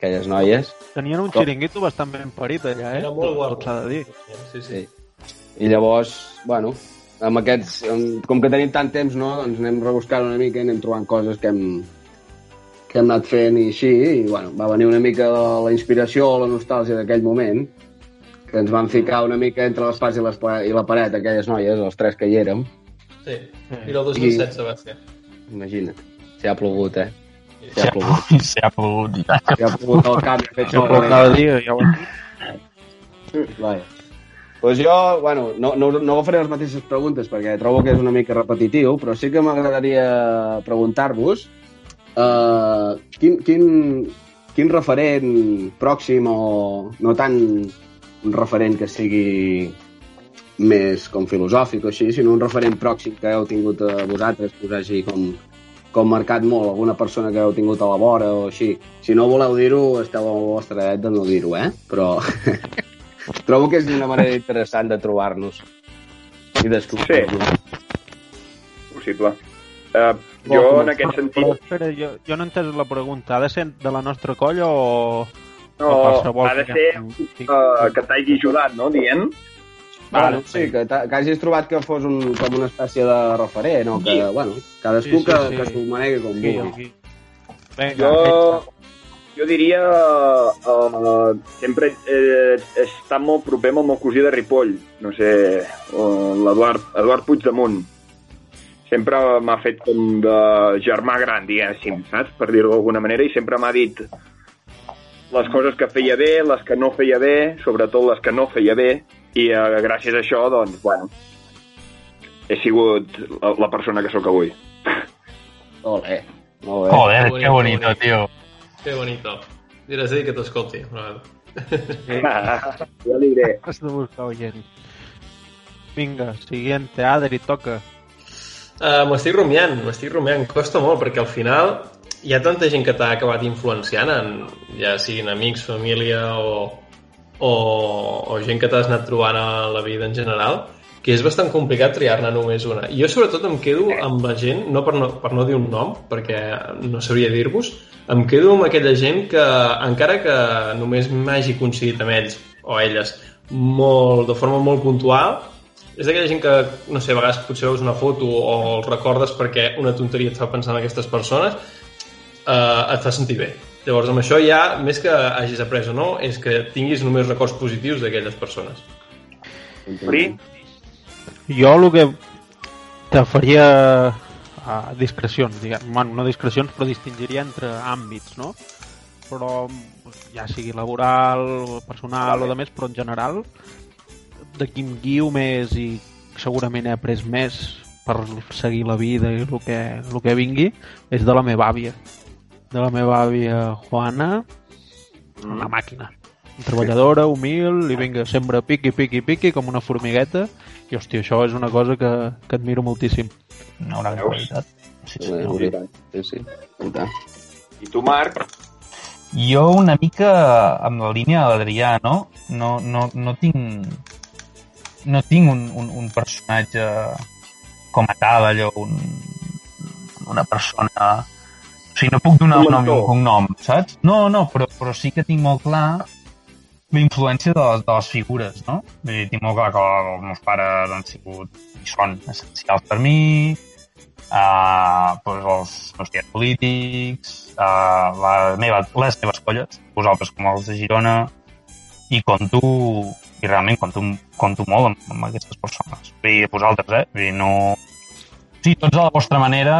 Aquelles noies. Tenien un xiringuito bastant ben parit allà, eh? Era molt guapo. S'ha de dir. Sí, sí. Sí. I llavors, bueno, amb aquests, amb- com que tenim tant temps, no, doncs anem rebuscant una mica i anem trobant coses que hem, que hem anat fent i així, i bueno, va venir una mica la, la inspiració o la nostàlgia d'aquell moment, que ens van ficar una mica entre l'espàs i, les, i la paret, aquelles noies, els tres que hi érem, sí. I el 2016 va ser. imagina't. Si ha plogut, eh? Si ha plogut. Se ha plogut i. Si ha plogut el camp i ha sol. cada dia ja ho. Vaja. Pues jo, bueno, no, no, no agafaré les mateixes preguntes perquè trobo que és una mica repetitiu, però sí que m'agradaria preguntar-vos uh, quin, quin, quin referent pròxim o no tant un referent que sigui més com filosòfic o així, sinó un referent pròxim que heu tingut a vosaltres, que us hagi com, com marcat molt, alguna persona que heu tingut a la vora o així. Si no voleu dir-ho, esteu al vostre dret de no dir-ho, eh? Però trobo que és una manera interessant de trobar-nos i descobrir-nos. Possible. Uh, jo, en aquest Però, sentit, espera, jo, jo no he entès la pregunta. Ha de ser de la nostra colla o... no, o qualsevol ha de que- ser uh, que t'hagi ajudat, no?, dient. Bueno, sí, que, que hagis trobat que fos un, com una espècie de referent, o que, bueno, cadascú Sí, sí, que, sí. que s'ho manegui com Aquí, vulgui. aquí. Vinga, Jo, jo diria... Uh, sempre he estat molt proper amb el meu cosí de Ripoll, no sé, uh, l'Eduard Eduard Puigdemunt. Sempre m'ha fet com de germà gran, diguéssim, saps? Per dir-ho d'alguna manera, i sempre m'ha dit les coses que feia bé, les que no feia bé, sobretot les que no feia bé, i uh, gràcies a això, doncs, bueno, he sigut la, la persona que sóc avui. Ole, molt bé. Joder, Que bonito, bonito, tio. Que bonito. Diràs dir que t'escolti. una vegada. ja li diré. Has de buscar oient. Vinga, siguiente, Adri, toca. Uh, m'estic rumiant, m'estic rumiant. Costa molt, perquè al final hi ha tanta gent que t'ha acabat influenciant, en, ja siguin amics, família o, o, o gent que t'has anat trobant a la vida en general, que és bastant complicat triar-ne només una. Jo sobretot em quedo amb la gent, no per no, per no dir un nom, perquè no sabria dir-vos, em quedo amb aquella gent que, encara que només m'hagi coincidit amb ells o elles molt, de forma molt puntual, és d'aquella gent que, no sé, a vegades potser veus una foto o els recordes perquè una tonteria et fa pensar en aquestes persones, eh, et fa sentir bé. Llavors, amb això ja, més que hagis après o no, és que tinguis només records positius d'aquelles persones. Pri? Jo el que te faria a discrecions, diguem, bueno, no discrecions, però distingiria entre àmbits, no? Però ja sigui laboral, personal o de més, però en general de qui em guio més i segurament he après més per seguir la vida i el que, el que vingui és de la meva àvia de la meva àvia Juana una màquina treballadora, humil, i vinga, sempre piqui, piqui, piqui, com una formigueta, i hòstia, això és una cosa que, que admiro moltíssim. Una gran qualitat. Sí, sí. Sí, sí, sí. I tant. I tu, Marc? Jo una mica amb la línia de l'Adrià, no? No, no, no tinc no tinc un, un, un personatge com a tal, allò, un, una persona... Sigui, no puc donar Un nom i un cognom, saps? No, no, però, però sí que tinc molt clar la influència de les, de les figures, no? Vull dir, tinc molt clar que els meus pares han sigut i són essencials per mi, uh, doncs els meus tiets polítics, uh, la meva, les meves colles, vosaltres com els de Girona, i compto, i realment compto, compto molt amb, amb aquestes persones. Vull dir, vosaltres, eh? Vull dir, no... Sí, tots a la vostra manera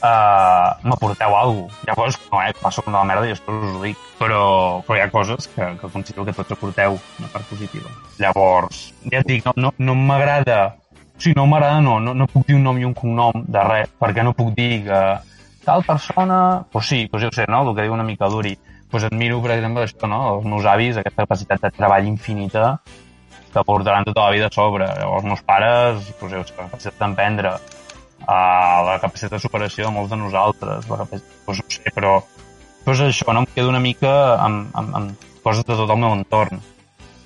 uh, m'aporteu alguna cosa. Que no, eh? Passo com de la merda i després us ho dic. Però, però hi ha coses que, que considero que tots aporteu una part positiva. Llavors, ja et dic, no, no, no m'agrada... O sigui, no m'agrada, no, no, no puc dir un nom i un cognom de res, perquè no puc dir que tal persona... Pues sí, pues jo sé, no? El que diu una mica l'Uri. pues admiro, per exemple, això, no? Els meus avis, aquesta capacitat de treball infinita que portaran tota la vida a sobre. Els meus pares, pues, la capacitat d'emprendre, uh, la capacitat de superació de molts de nosaltres, la capacitat, pues, no sé, però pues això, no? Em quedo una mica amb, amb, amb coses de tot el meu entorn.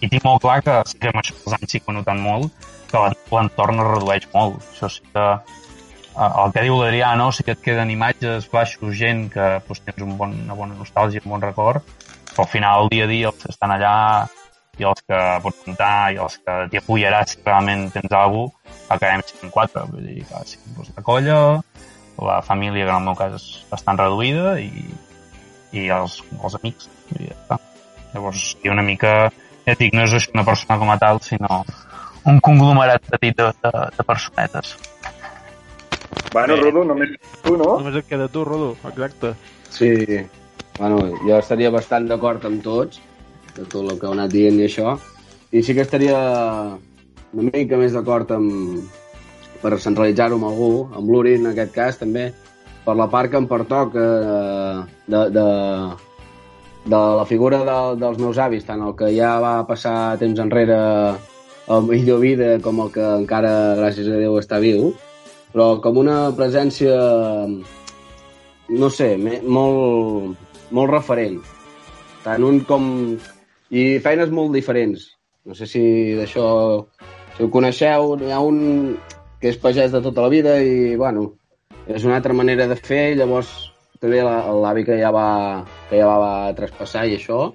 I tinc molt clar que, sí que amb això els anys sí que ho notat molt, que l'entorn es redueix molt. Això sí que eh, el que diu l'Adrià, no? sí que et queden imatges, flaixos, gent que doncs, tens un bon, una bona nostàlgia, un bon record, però al final, el dia a dia, els que estan allà i els que pots comptar i els que t'hi apoyaràs si realment tens alguna cosa, acabem sent quatre. Vull dir que sí, doncs, la colla, la família, que en el meu cas és bastant reduïda, i, i els, els amics. I ja està. Llavors, sí, una mica, ja dic, no és això una persona com a tal, sinó un conglomerat petit de, de, de personetes. Bueno, Rodo, només tu, no? Només et queda tu, Rodo, exacte. Sí, bueno, jo estaria bastant d'acord amb tots, de tot el que heu anat dient i això, i sí que estaria una mica més d'acord amb, per centralitzar-ho amb algú, amb l'Uri en aquest cas també, per la part que em pertoca eh, de, de, de la figura de, dels meus avis, tant el que ja va passar temps enrere el millor vida com el que encara, gràcies a Déu, està viu, però com una presència, no sé, molt, molt referent. Tant un com... I feines molt diferents. No sé si d'això... Si ho coneixeu, hi ha un que és pagès de tota la vida i, bueno, és una altra manera de fer, llavors també la- l'avi que ja va, que ja va traspassar i això,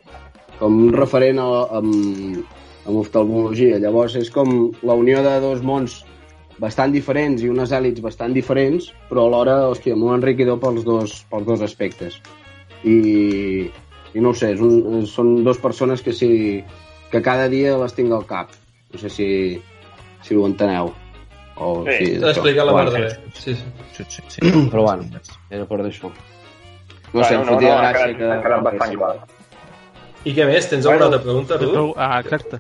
com un referent a, amb, amb oftalmologia. Llavors és com la unió de dos mons bastant diferents i unes èlits bastant diferents, però alhora, hòstia, molt enriquidor pels dos, pels dos aspectes. I, i no ho sé, és un, són dues persones que, si, que cada dia les tinc al cap. No sé si, si ho enteneu. O, Sí, si, T'ha explicat la Bueno, mar de bé. Sí, sí. Sí, sí, sí. Però bueno, era per d'això. No sé, Bueno, em fotia ha gràcia quedat, que... ha quedat bastant clar. I què més? Tens alguna altra pregunta, Rudo? Ah, exacte.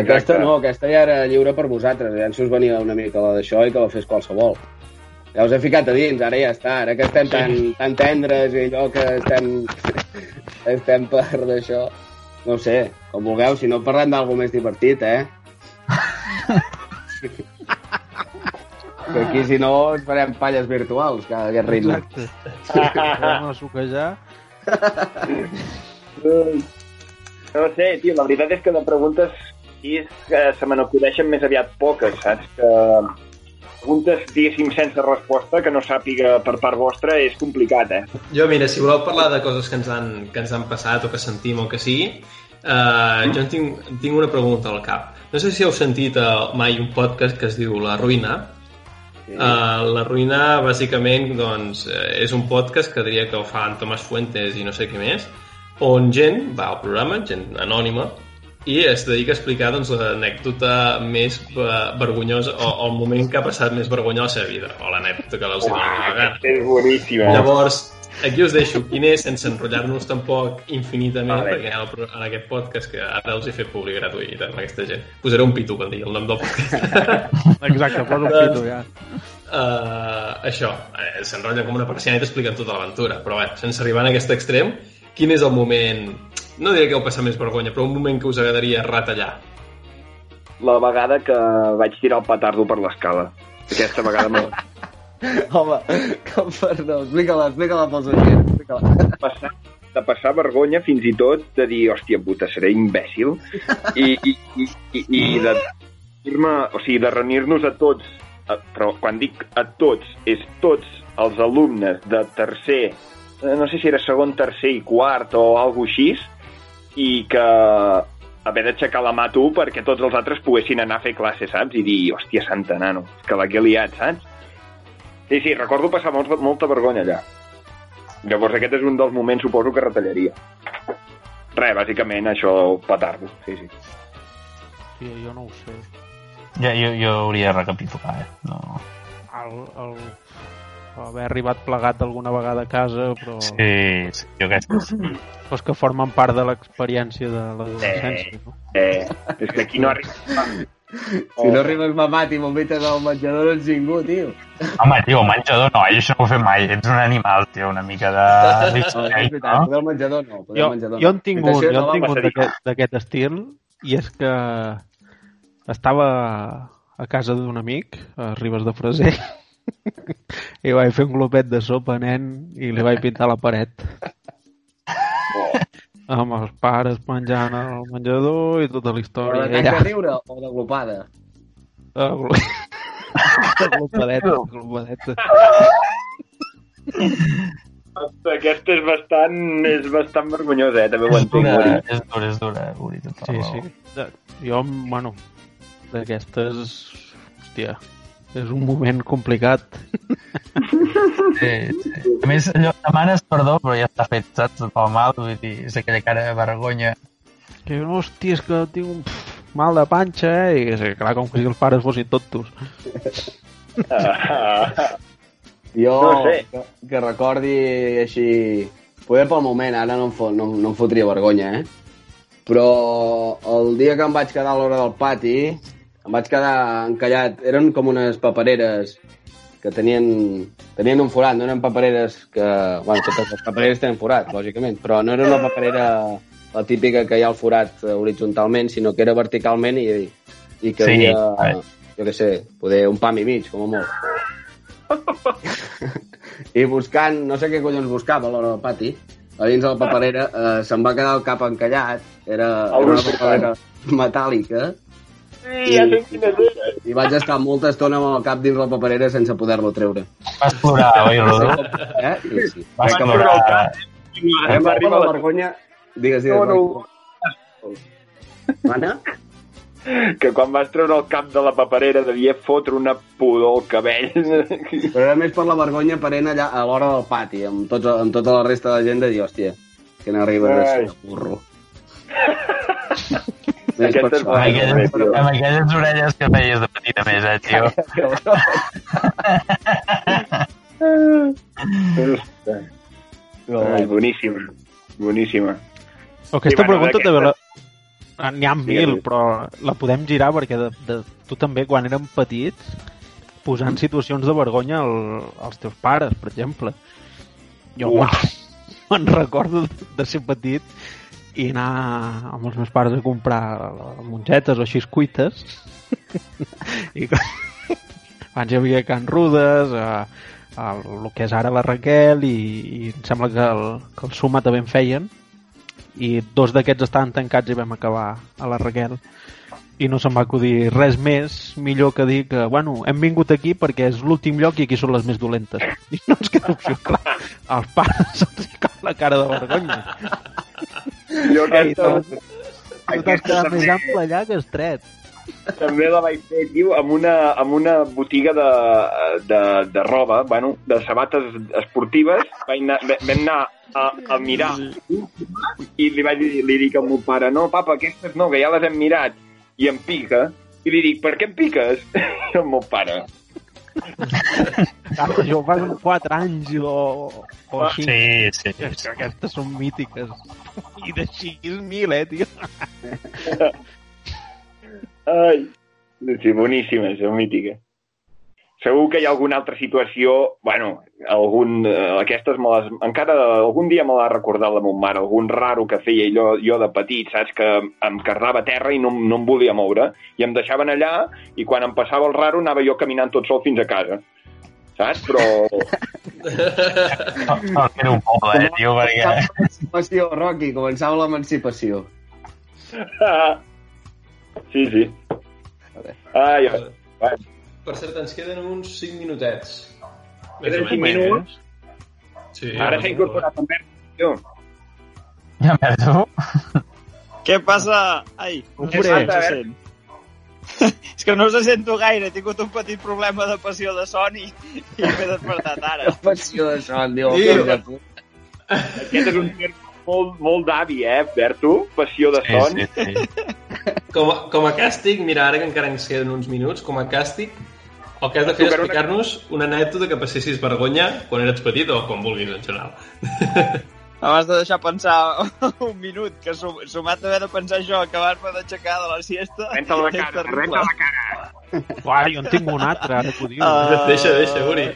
Aquesta no, aquesta ja era lliure per vosaltres. Ja si us venia una mica la d'això i que la fes qualsevol. Ja us he ficat a dins, ara ja està. Ara que estem tan, tan tendres i allò que estem, estem per d'això. No ho sé, com vulgueu, si no parlem d'algú més divertit, eh? Que aquí, si no, ens farem palles virtuals, que a aquest ritme. Exacte. Anem a suquejar. No sé, tio, la veritat és que de preguntes sí és que se me n'acudeixen més aviat poques, saps? Que preguntes, diguéssim, sense resposta, que no sàpiga per part vostra, és complicat, eh? Jo, mira, si voleu parlar de coses que ens han, que ens han passat o que sentim o que sigui, uh, jo en tinc, en tinc una pregunta al cap. No sé si heu sentit uh, mai un podcast que es diu La Ruïna. Uh, la Ruïna, bàsicament, doncs, eh, és un podcast que diria que ho fa en Tomàs Fuentes i no sé què més, on gent va al programa, gent anònima, i es dedica a explicar doncs, l'anècdota més eh, vergonyosa o, el moment que ha passat més vergonya a la seva vida, o l'anècdota que els doni la gana. És boníssim, eh? Llavors, aquí us deixo quin és, sense enrotllar-nos tampoc infinitament, Vale. perquè en, el, pro- en aquest podcast, que ara els he fet públic gratuït amb aquesta gent, posaré un pitu quan digui el nom del podcast. Exacte, posa un pito, ja. uh, això, eh, s'enrotllen com una persiana i t'expliquen tota l'aventura, però bé, sense arribar a aquest extrem, quin és el moment, no diré que heu passat més vergonya, però un moment que us agradaria retallar? La vegada que vaig tirar el petardo per l'escala. Aquesta vegada me Home, com per no, explica-la, explica-la pels oients, explica-la. passar, de passar vergonya fins i tot de dir, hòstia puta, seré imbècil i, i, i, i, i de o sigui, de reunir-nos a tots a, però quan dic a tots és tots els alumnes de tercer eh, no sé si era segon, tercer i quart o alguna així i que haver d'aixecar la mà tu perquè tots els altres poguessin anar a fer classe, saps? I dir, hòstia, santa nano, que la que he liat, saps? Sí, sí, recordo passar molt, molta vergonya allà. Llavors aquest és un dels moments, suposo, que retallaria. Res, bàsicament això, petardo, sí, sí. Sí, jo no ho sé. Ja, jo, jo hauria de recapitular, eh? No. El, el, haver arribat plegat alguna vegada a casa, però, Sí, sí, jo aquesta sí. però és que formen part de l'experiència de l'adolescència. No? Eh, és que aquí no arriba... Si no arribes mamat i vomites al menjador no ets ningú, tio. Home, tio, menjador no, jo això no ho he fet mai. Ets un animal, tio, una mica de... No, és veritat, no? poder al menjador no. Poder Jo, menjador jo en no. tinc un, jo en tinc un d'aquest- d'aquest estil i és que estava a casa d'un amic, a Ribes de Freser, i vaig fer un glopet de sopa, nen, i li vaig pintar la paret. Amb els pares menjant al menjador i tota la Però història. Ja. de riure o de glopada? De glo- de glopadeta, de glopadeta. Aquesta és bastant, és bastant vergonyosa, eh? També ho És entenc. dura, Uri. és dura, és dura, Uri, Sí, sí. Jo, bueno, d'aquestes... Hòstia, és un moment complicat. Sí, sí. A més, allò, demanes perdó, però ja està fet, saps? Pel mal, vull dir, és aquella cara de vergonya. Que no, hòstia, és que tinc un pff, mal de panxa, eh? I és clar, com si els pares fossin tontos. Ah, Jo, No sé. que, que recordi així... Poder pel moment, ara no em, fot, no, no em fotria vergonya, eh? Però el dia que em vaig quedar a l'hora del pati, em vaig quedar encallat. Eren com unes papereres que tenien, tenien un forat, no eren papereres que... Bueno, totes les papereres tenen forat, lògicament, però no era una paperera la típica que hi ha el forat eh, horitzontalment, sinó que era verticalment i, i que Sí, havia, vale. jo què sé, poder un pam i mig, com a molt. I buscant, no sé què collons buscava a l'hora del pati, a dins de la paperera eh, se'm va quedar el cap encallat, era, era una paperera metàl·lica, Sí, ja sé i vaig estar molta estona amb el cap dins la paperera sense poder-lo treure. Vas plorar, oi, Rodó? Eh? Sí, sí. Vas plorar. Em va arribar la vergonya... Digues, digues. No, no. Anna? Que quan vas treure el cap de la paperera devia fotre una pudor al cabell. Però era més per la vergonya parent allà a l'hora del pati, amb, tots, amb tota la resta de gent de dir, hòstia, que n'arriba de burro. Amb aquelles, amb aquelles orelles que feies de petita més, eh, tio? Ai, boníssima. Boníssima. O aquesta Sí, bueno, pregunta també la... Ah, N'hi ha mil, Digue'm. però la podem girar perquè de, de, tu també, quan érem petits, posant situacions de vergonya al, als teus pares, per exemple. Jo me'n recordo de ser petit i anar amb els meus pares a comprar mongetes o així cuites i abans hi havia Can Rudes a, a el que és ara la Raquel i, i em sembla que el, que el Suma també en feien. I dos d'aquests estaven tancats i vam acabar a la Raquel. I no se'm va acudir res més millor que dir que, bueno, hem vingut aquí perquè és l'últim lloc i aquí són les més dolentes. I no ens queda opció, clar. Als pares se'ls la cara de vergonya Jo aquesta, tu t'has quedat més ample allà que estret també la vaig fer, tio, amb una, amb una botiga de, de, de roba, bueno, de sabates esportives. Vaig anar, vam anar a, a mirar i li vaig dir, li dic al meu pare, no, papa, aquestes no, que ja les hem mirat. I em pica. I li dic, per què em piques? I el meu pare, Clar, jo fa uns 4 anys o, o així. Sí, sí. És que Aquestes són mítiques. I de 6.000, eh, tio? Ai, sí, boníssima, és mítica. Segur que hi ha alguna altra situació, bueno, algun, eh, aquestes me les, encara algun dia me l'ha recordat la meva mare, algun raro que feia jo, jo de petit, saps, que em carrava a terra i no, no em volia moure, i em deixaven allà, i quan em passava el raro anava jo caminant tot sol fins a casa. Saps? Però... No, era un poble, eh, tio, perquè... L'emancipació, Rocky, començava l'emancipació. sí, sí. Ai, ai. Bueno, Per cert, ens queden uns 5 minutets. Queden Més o cinc menys. minuts. Sí, ara s'ha incorporat en Bert. Jo. Ja tu? Què passa? Ai, se sent? És que no se sento gaire, he tingut un petit problema de passió de son i, i m'he despertat ara. Passió de son, diu. Sí. Aquest és un terme molt, molt d'avi, eh, Berto? Passió de Sí, son. sí, sí. Com a, com a càstig, mira, ara que encara ens queden uns minuts, com a càstig, el que has de fer és explicar-nos una anècdota que passessis vergonya quan eres petit o quan vulguis, en general. M'has de deixar pensar un minut, que sum, sumat a haver de pensar això, acabar-me d'aixecar de la siesta... Renta la cara, renta la cara. Uai, jo en tinc un altre, ara que ho dius. Ah. Deixa, deixa, Uri.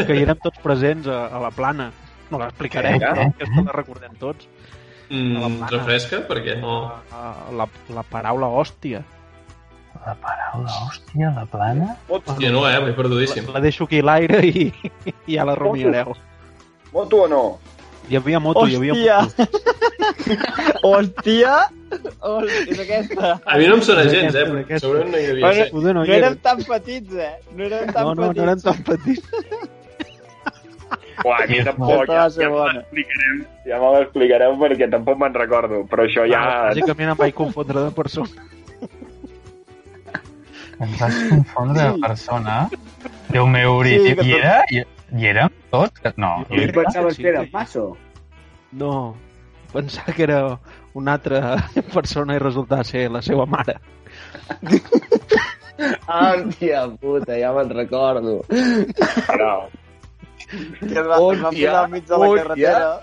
que hi érem tots presents a, a la plana. No l'explicarem, Vinga. no? aquesta la recordem tots. Mm, refresca, perquè no... Uh, la, la paraula hòstia. La paraula, hòstia, la plana? Hòstia, no, eh? M'he perdudíssim. La deixo aquí a l'aire i, i ja la rumiareu. Moto o no? Hi havia moto, hi havia Hòstia! moto. Hòstia! Hòstia, és aquesta. A mi no em sona gens, eh? aquesta. Segurament no hi devia Bueno. Poder no No hi érem érem. tan petits, eh? No érem tan No, no, petits. no eren tan petits. Uah, a mi tampoc. Ser ja me l'explicareu, ja me l'explicareu perquè tampoc me'n recordo, però això ja... Bàsicament em vaig confondre de persona. Ens vas confondre de persona? Déu meu, Uri, Sí, tot- era? Hi, érem tots? Que- No, Jo jo I pensaves que era maso? No, pensava que era una altra persona i resultava ser la seva mare. Hòstia puta, ja me'n recordo. Però, Que es va, es va posar al mig de la hòstia. carretera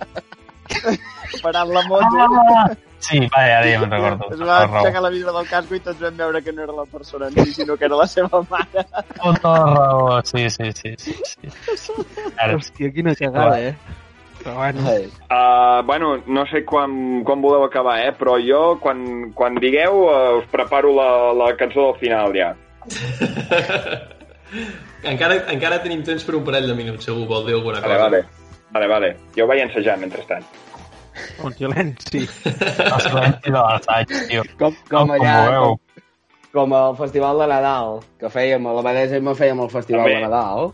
parant la moto. Ah! Sí, va, ara ja me'n recordo. Es va raó. aixecar la vidre del casco i tots vam veure que no era la persona en si, sinó que era la seva mare. Tota la raó, sí, sí, sí. sí, sí. Ara, Hòstia, quina cagada, eh? Però bueno, uh, bueno, no sé quan, quan voleu acabar, eh? Però jo, quan, quan digueu, uh, us preparo la, la cançó del final, ja. encara, encara tenim temps per un parell de minuts, segur, vol dir alguna Vale, cosa. vale. Vale, vale. Jo vaig ensejar, mentrestant. Un silenci. el silenci de l'assaig, tio. com, Com, allà, com, com el Festival de Nadal, que fèiem, a la Badesa i me fèiem el Festival També. de Nadal,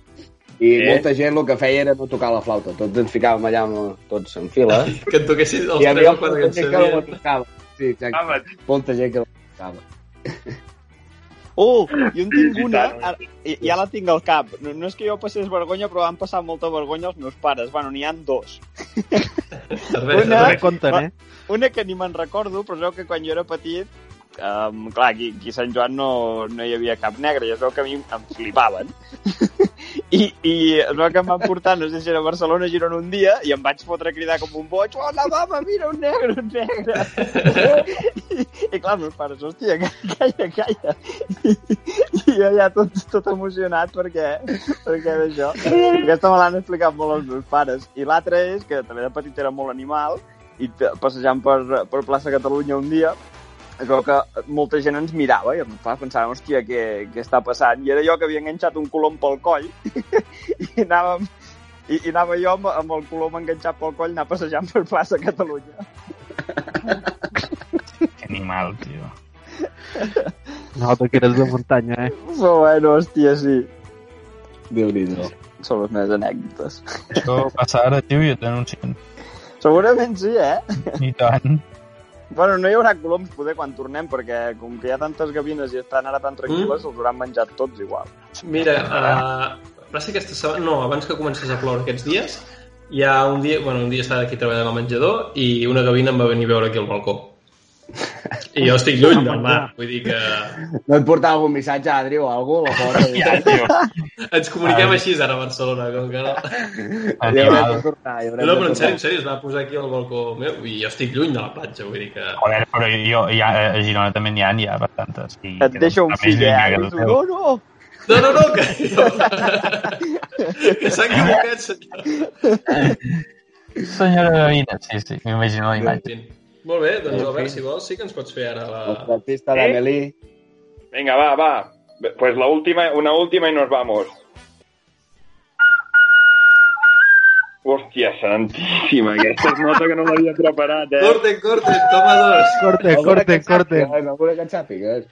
i Sí. molta gent el que feia era no tocar la flauta. Tots ens ficàvem allà amb, tots en fila, Que et toquessin els i hi tres havia o quatre que molta en sabien. Sí, exacte. Ah, Molta gent que no tocava. Oh, jo en tinc una, ja la tinc al cap. No, no és que jo passés vergonya, però van passar molta vergonya els meus pares. Bueno, n'hi han dos. Una- compten, eh? Una que ni me'n recordo, però veu que quan jo era petit, um, clar, aquí, aquí a Sant Joan no, no hi havia cap negre, i es veu que a mi em flipaven. I, I es veu que em van portar, no sé si era a Barcelona Girona un dia, i em vaig fotre a cridar com un boig, hola, mama, mira, un negre, un negre. I, i clar, meus pares, hòstia, calla, calla. I, i jo ja tot, tot emocionat perquè, perquè d'això. Aquesta me l'han explicat molt els meus pares. I l'altra és que també de petit era molt animal, i passejant per, per plaça Catalunya un dia, es veu que molta gent ens mirava i fa, pensàvem, hòstia, què, què està passant? I era jo que havia enganxat un colom pel coll i anàvem i, i anava jo amb, amb el colom enganxat pel coll anar passejant per plaça Catalunya. Que animal, tio. Nota que eres de muntanya, eh? Però bueno, hòstia, sí. Déu-n'hi-do. Són les meves anècdotes. Això passa ara, tio, i et denuncien. Segurament sí, eh? I tant. Bueno, no hi haurà coloms poder quan tornem, perquè com que hi ha tantes gavines i estan ara tan tranquil·les, mm. els hauran menjat tots igual. Mira, uh, va ser aquesta setmana... No, abans que comencés a ploure aquests dies, hi ha un dia... Bueno, un dia estava aquí treballant al menjador i una gavina em va venir a veure aquí al balcó. I jo estic lluny del mar, vull dir que... No et portava algun missatge, Adri, o algú? La fora, Ja, tio. Ens comuniquem Ai. així ara a Barcelona, com que no... Animal. tornar, No, no, però en sèrio, en sèrio, es va posar aquí al balcó meu i jo estic lluny de la platja, vull dir que... Joder, però jo, ja, a Girona també n'hi ha, n'hi ha bastantes. I Et deixa un fill, eh? no, no! No, no, no, que... que s'ha equivocat, senyor. Senyora Gavina, sí, sí, m'imagino la imatge. Molt bé, doncs Albert, si vols, sí que ens pots fer ara la... El trapista d'Amelie. Vinga, va, va. Pues la última, una última y nos vamos. Hòstia santíssima, aquesta es nota que no l'havia preparat, eh? Corten, corten, toma dos. Corte, Alguna corte, que et corte. sàpigues, que et sàpigues.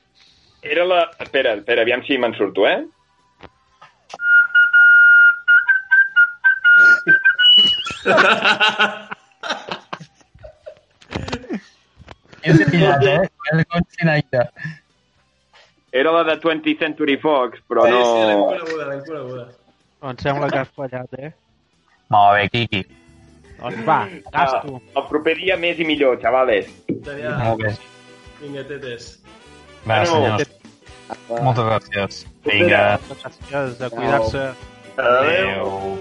Era la... Espera, espera, aviam si me'n surto, eh? És pillat, eh? És conscinaire. Era la de 20th Century Fox, però Sí, sí, l'hem no... coneguda, l'hem coneguda. Em sembla que has fallat, eh? Molt bé, Quiqui. Doncs va, gas tu. Ah, el proper dia més i millor, xavales. Daniel, Molt bé. vinga, tetes. Va, Bueno, senyors. Moltes gràcies. Vinga. Gràcies de cuidar-se. Adéu. Adéu.